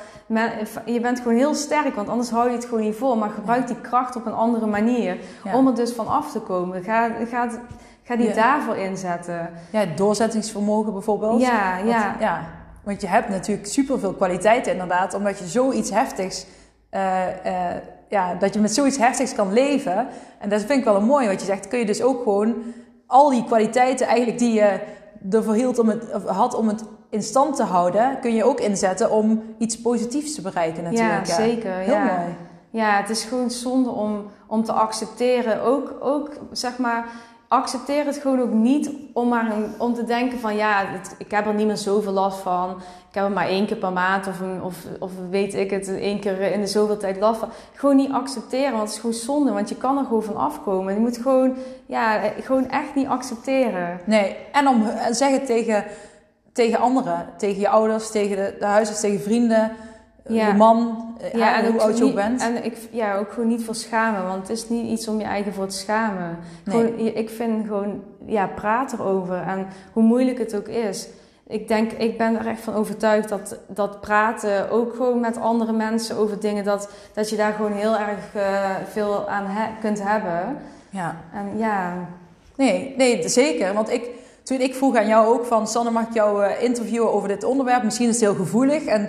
je bent gewoon heel sterk, want anders hou je het gewoon niet vol. Maar gebruik die kracht op een andere manier om er dus van af te komen. Ga, ga, Ga die daarvoor inzetten. Ja, doorzettingsvermogen bijvoorbeeld. Ja, ja. ja. Want je hebt natuurlijk superveel kwaliteiten inderdaad, omdat je zoiets heftigs, uh, uh, ja, dat je met zoiets heftigs kan leven. En dat vind ik wel een mooi wat je zegt. Kun je dus ook gewoon al die kwaliteiten eigenlijk die je ervoor hield om het, had om het in stand te houden, kun je ook inzetten om iets positiefs te bereiken natuurlijk. Ja, zeker. Heel ja. mooi. Ja, het is gewoon zonde om, om te accepteren. Ook, ook zeg maar accepteer het gewoon ook niet om, maar om te denken van ja, ik heb er niet meer zoveel last van. Ik heb er maar één keer per maand of, of, of weet ik het, één keer in de zoveel tijd last van. Gewoon niet accepteren, want het is gewoon zonde, want je kan er gewoon van afkomen. Je moet gewoon, ja, gewoon echt niet accepteren. Nee, en om zeggen tegen, tegen anderen, tegen je ouders, tegen de, de huisarts, tegen vrienden ja. je man, eh, ja, en hoe oud je ook bent. En ik, ja, ook gewoon niet voor schamen, want het is niet iets om je eigen voor te schamen. Gewoon, ik vind gewoon, ja, praat erover en hoe moeilijk het ook is. Ik denk, ik ben er echt van overtuigd dat, dat praten, ook gewoon met andere mensen over dingen, dat, dat je daar gewoon heel erg uh, veel aan he kunt hebben. Ja. En ja. Nee, nee, zeker. Want ik, toen ik vroeg aan jou ook van, Sanne, mag ik jou uh, interviewen over dit onderwerp? Misschien is het heel gevoelig en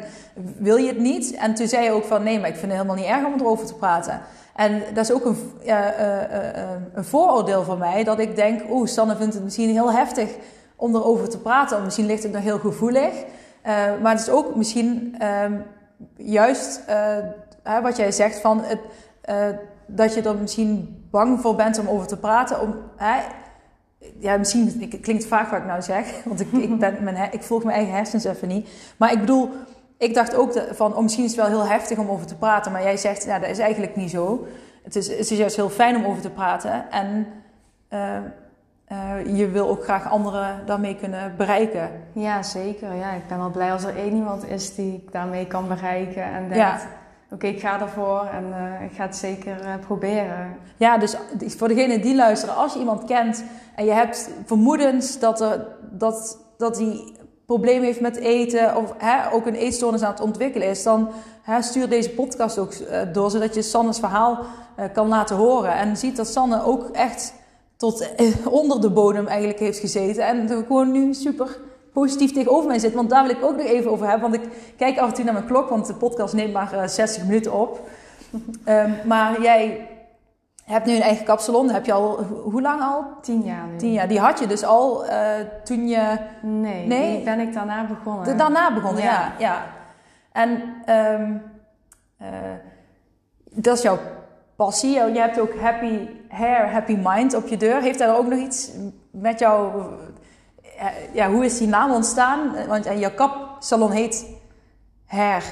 wil je het niet? En toen zei je ook van, nee, maar ik vind het helemaal niet erg om erover te praten. En dat is ook een, uh, uh, een vooroordeel van mij, dat ik denk, oeh, Sanne vindt het misschien heel heftig om erover te praten. Misschien ligt het nog heel gevoelig. maar het is ook misschien ehm, juist wat jij zegt van, het, dat je er misschien bang voor bent om over te praten. Om, ja, misschien het klinkt vaak wat ik nou zeg, want ik, ik, ben, mijn, ik volg mijn eigen hersens even niet. Maar ik bedoel, ik dacht ook van, oh, misschien is het wel heel heftig om over te praten, maar jij zegt, ja, dat is eigenlijk niet zo. het, is, het is juist heel fijn om over te praten. En eh, eh, je wil ook graag anderen daarmee kunnen bereiken. Ja, zeker. Ja, ik ben al blij als er één iemand is die ik daarmee kan bereiken. En denkt, Ja. Oké, ik ga ervoor en eh, ik ga het zeker eh, proberen. Ja, dus voor degene die luisteren, als je iemand kent en je hebt vermoedens dat, er, dat, dat die problemen heeft met eten of hè, ook een eetstoornis aan het ontwikkelen is, dan hè, stuur deze podcast ook eh, door, zodat je Sanne's verhaal kan laten horen. En ziet dat Sanne ook echt tot onder de bodem eigenlijk heeft gezeten en gewoon nu super positief tegenover mij zit. Want daar wil ik ook nog even over hebben, want ik kijk af en toe naar mijn klok, want de podcast neemt maar eh, 60 minuten op. Ehm, maar jij hebt nu een eigen kapsalon. Dat heb je al, ho- hoe lang al? Tien jaar nu. Tien jaar. Die had je dus al eh, toen je Nee, Nee? die ben ik daarna begonnen. de- daarna begonnen. Ja. Ja. ja, En ehm, eh, dat is jouw passie. Je hebt ook happy hair, happy mind op je deur. Heeft daar ook nog iets met jou... eh, Ja, hoe is die naam ontstaan? Want eh, jouw kapsalon heet Hair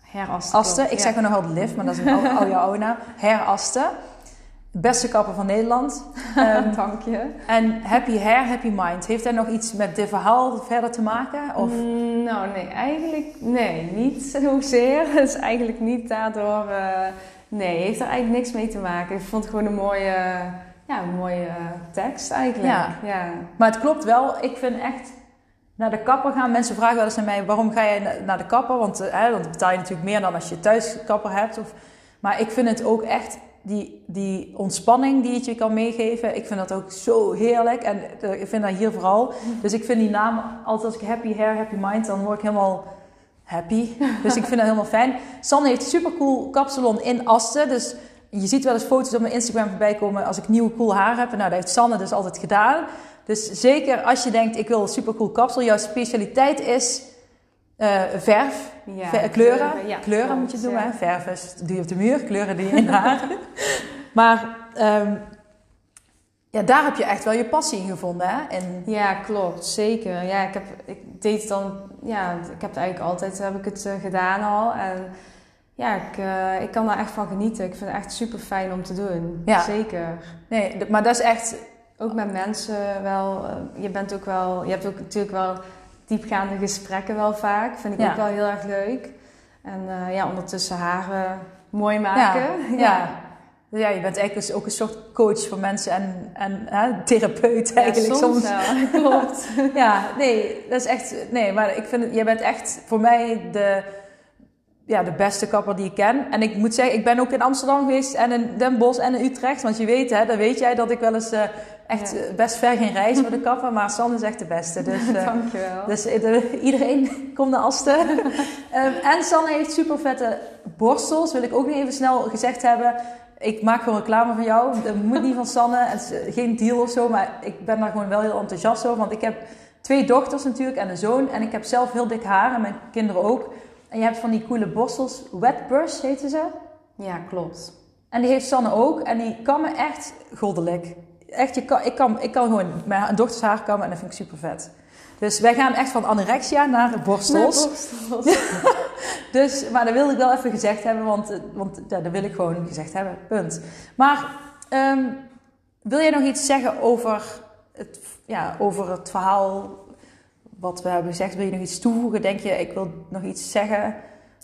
Herasten. Asten. Ik zeg er nog altijd Liv, maar dat is een al, al jouw oude naam. Hair Asten. Beste kapper van Nederland. Ehm, Dank je. en Happy Hair, Happy Mind. Heeft dat nog iets met dit verhaal verder te maken? Of? Mm, Nou, nee, eigenlijk nee, niet zozeer. Het is eigenlijk niet daardoor. eh, nee, heeft er eigenlijk niks mee te maken. Ik vond het gewoon een mooie, ja, een mooie eh, tekst eigenlijk. Ja. ja. Maar het klopt wel. Ik vind echt naar de kapper gaan. Mensen vragen wel eens aan mij: waarom ga jij na- naar de kapper? Want eh, dan betaal je natuurlijk meer dan als je thuis kapper hebt. Of, maar ik vind het ook echt die, die ontspanning die het je kan meegeven. Ik vind dat ook zo heerlijk. En eh, ik vind dat hier vooral. Dus ik vind die naam altijd als ik happy hair, happy mind, dan word ik helemaal happy. Dus ik vind dat helemaal fijn. Sanne heeft een super cool kapsalon in Asten. Dus je ziet wel eens foto's op mijn Instagram voorbij komen als ik nieuw cool haar heb. Nou, dat heeft Sanne dus altijd gedaan. Dus zeker als je denkt, ik wil een super cool kapsel. Jouw specialiteit is eh, verf. Ja, Ver- kleuren. ja, kleuren klopt, moet je doen, ja. hè? Verf is, doe je op de muur, kleuren die je in haar. maar ehm, ja, daar heb je echt wel je passie in gevonden, hè? En, Ja, klopt, zeker. Ja, ik heb, ik deed het dan, ja, ik heb het eigenlijk altijd heb ik het eh, gedaan al. En ja, ik, eh, ik kan daar echt van genieten. Ik vind het echt super fijn om te doen. Ja. Zeker. nee, maar dat is echt... Ook met mensen wel, eh, je bent ook wel, je hebt ook natuurlijk wel diepgaande gesprekken wel vaak. Vind ik Ja. ook wel heel erg leuk. En eh, ja, ondertussen haren mooi maken. Ja. Dus ja, je bent eigenlijk dus ook een soort coach voor mensen en, en hè, therapeut eigenlijk Ja, soms wel. Klopt. Ja, nee, dat is echt. Nee, maar ik vind het, jij bent echt voor mij de, ja, de beste kapper die ik ken. En ik moet zeggen, ik ben ook in Amsterdam geweest en in Den Bosch en in Utrecht. Want je weet, hè, dan weet jij dat ik wel eens eh, echt Ja. eh, best ver ging reizen met de kapper. Maar Sanne is echt de beste. Dus, eh, Dankjewel. dus iedereen komt naar Asten. Ehm, en Sanne heeft super vette borstels, wil ik ook nog even snel gezegd hebben. Ik maak gewoon reclame van jou. Dat moet niet van Sanne. Het is geen deal of zo, maar ik ben daar gewoon wel heel enthousiast over. Want ik heb twee dochters natuurlijk en een zoon. En ik heb zelf heel dik haar en mijn kinderen ook. En je hebt van die coole borstels. Wet brush heten ze. Ja, klopt. En die heeft Sanne ook. En die kammen echt goddelijk. Echt, je kan, ik, kan, ik kan gewoon mijn dochters haar kammen en dat vind ik super vet. Dus wij gaan echt van anorexia naar borstels. borstels. Dus, maar dat wilde ik wel even gezegd hebben, want, want ja, dat wil ik gewoon gezegd hebben. Punt. Maar ehm, wil jij nog iets zeggen over het, ja, over het verhaal wat we hebben gezegd? Wil je nog iets toevoegen? Denk je, ik wil nog iets zeggen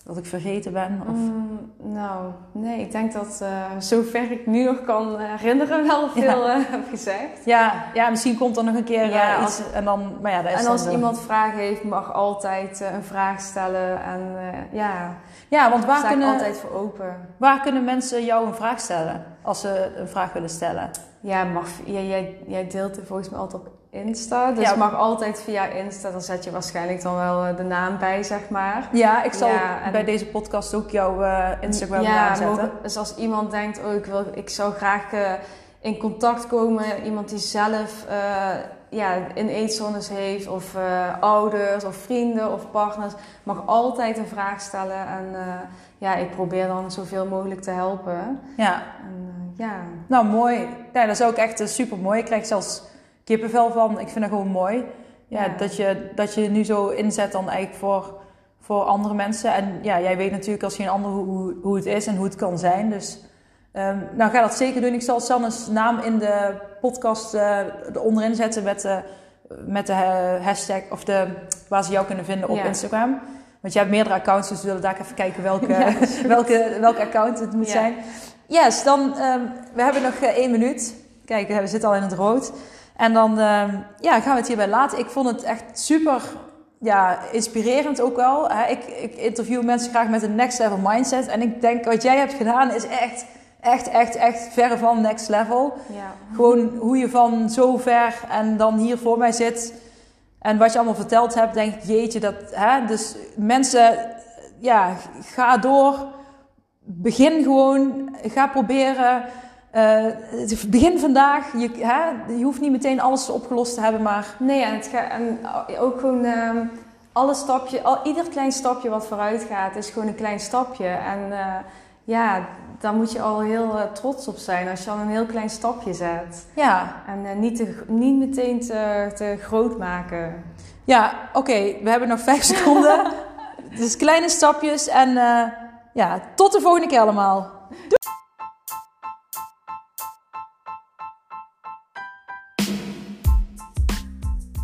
dat ik vergeten ben? Of... Mm, nou, nee, ik denk dat eh, zover ik nu nog kan herinneren wel veel eh, heb gezegd. Ja, ja, misschien komt er nog een keer Ja, eh, als- iets en dan, maar ja, dat is En als iemand vragen heeft, mag altijd eh, een vraag stellen. En eh, ja, Ja, want waar kunnen, altijd voor open. waar kunnen mensen jou een vraag stellen als ze een vraag willen stellen? Ja, mag, jij, jij, jij deelt het volgens mij altijd op Insta. Dus Ja. mag altijd via Insta. Dan zet je waarschijnlijk dan wel eh, de naam bij, zeg maar. Ja, ik zal Ja, en- bij deze podcast ook jouw eh, Instagram ja, naam zetten. mogen- dus als iemand denkt, oh, ik, wil, ik zou graag eh, in contact komen. Iemand die zelf eh, ja, een eetstoornis heeft. Of ouders of vrienden of partners. Mag altijd een vraag stellen. En ja, ik probeer dan zoveel mogelijk te helpen. Ja, En, ja, nou mooi. Ja, dat is ook echt super mooi. Ik krijg zelfs kippenvel van. Ik vind dat gewoon mooi. Ja, Ja. Dat, je, dat je nu zo inzet dan eigenlijk voor, voor andere mensen. En ja, jij weet natuurlijk als geen ander hoe, hoe, hoe het is en hoe het kan zijn. Dus Um, nou, ga dat zeker doen. Ik zal Sanne's naam in de podcast uh, onderin zetten met de, met de hashtag of de, waar ze jou kunnen vinden op Instagram. Want je hebt meerdere accounts, dus we willen daar even kijken welke, welke, welke account het moet zijn. Yes, dan, um, we hebben nog uh, één minuut. Kijk, we zitten al in het rood. En dan um, ja, gaan we het hierbij laten. Ik vond het echt super ja, inspirerend ook wel. Ik, ik interview mensen graag met een next level mindset. En ik denk, wat jij hebt gedaan is echt, echt, echt, echt verre van next level. Ja. Gewoon hoe je van zo ver en dan hier voor mij zit. En wat je allemaal verteld hebt, denk ik, jeetje, dat... Hè? Dus mensen, ja, ga door. Begin gewoon. Ga proberen uh, begin vandaag. Je, hè, je hoeft niet meteen alles opgelost te hebben, maar... Nee, en, het en ook gewoon... Uh, alle stapje, al, ieder klein stapje wat vooruit gaat, is gewoon een klein stapje. En uh, ja, daar moet je al heel uh, trots op zijn als je al een heel klein stapje zet. Ja. En niet, te, niet meteen te, te groot maken. Ja, oké. We hebben nog vijf seconden. dus kleine stapjes. En ja, tot de volgende keer allemaal. Doei!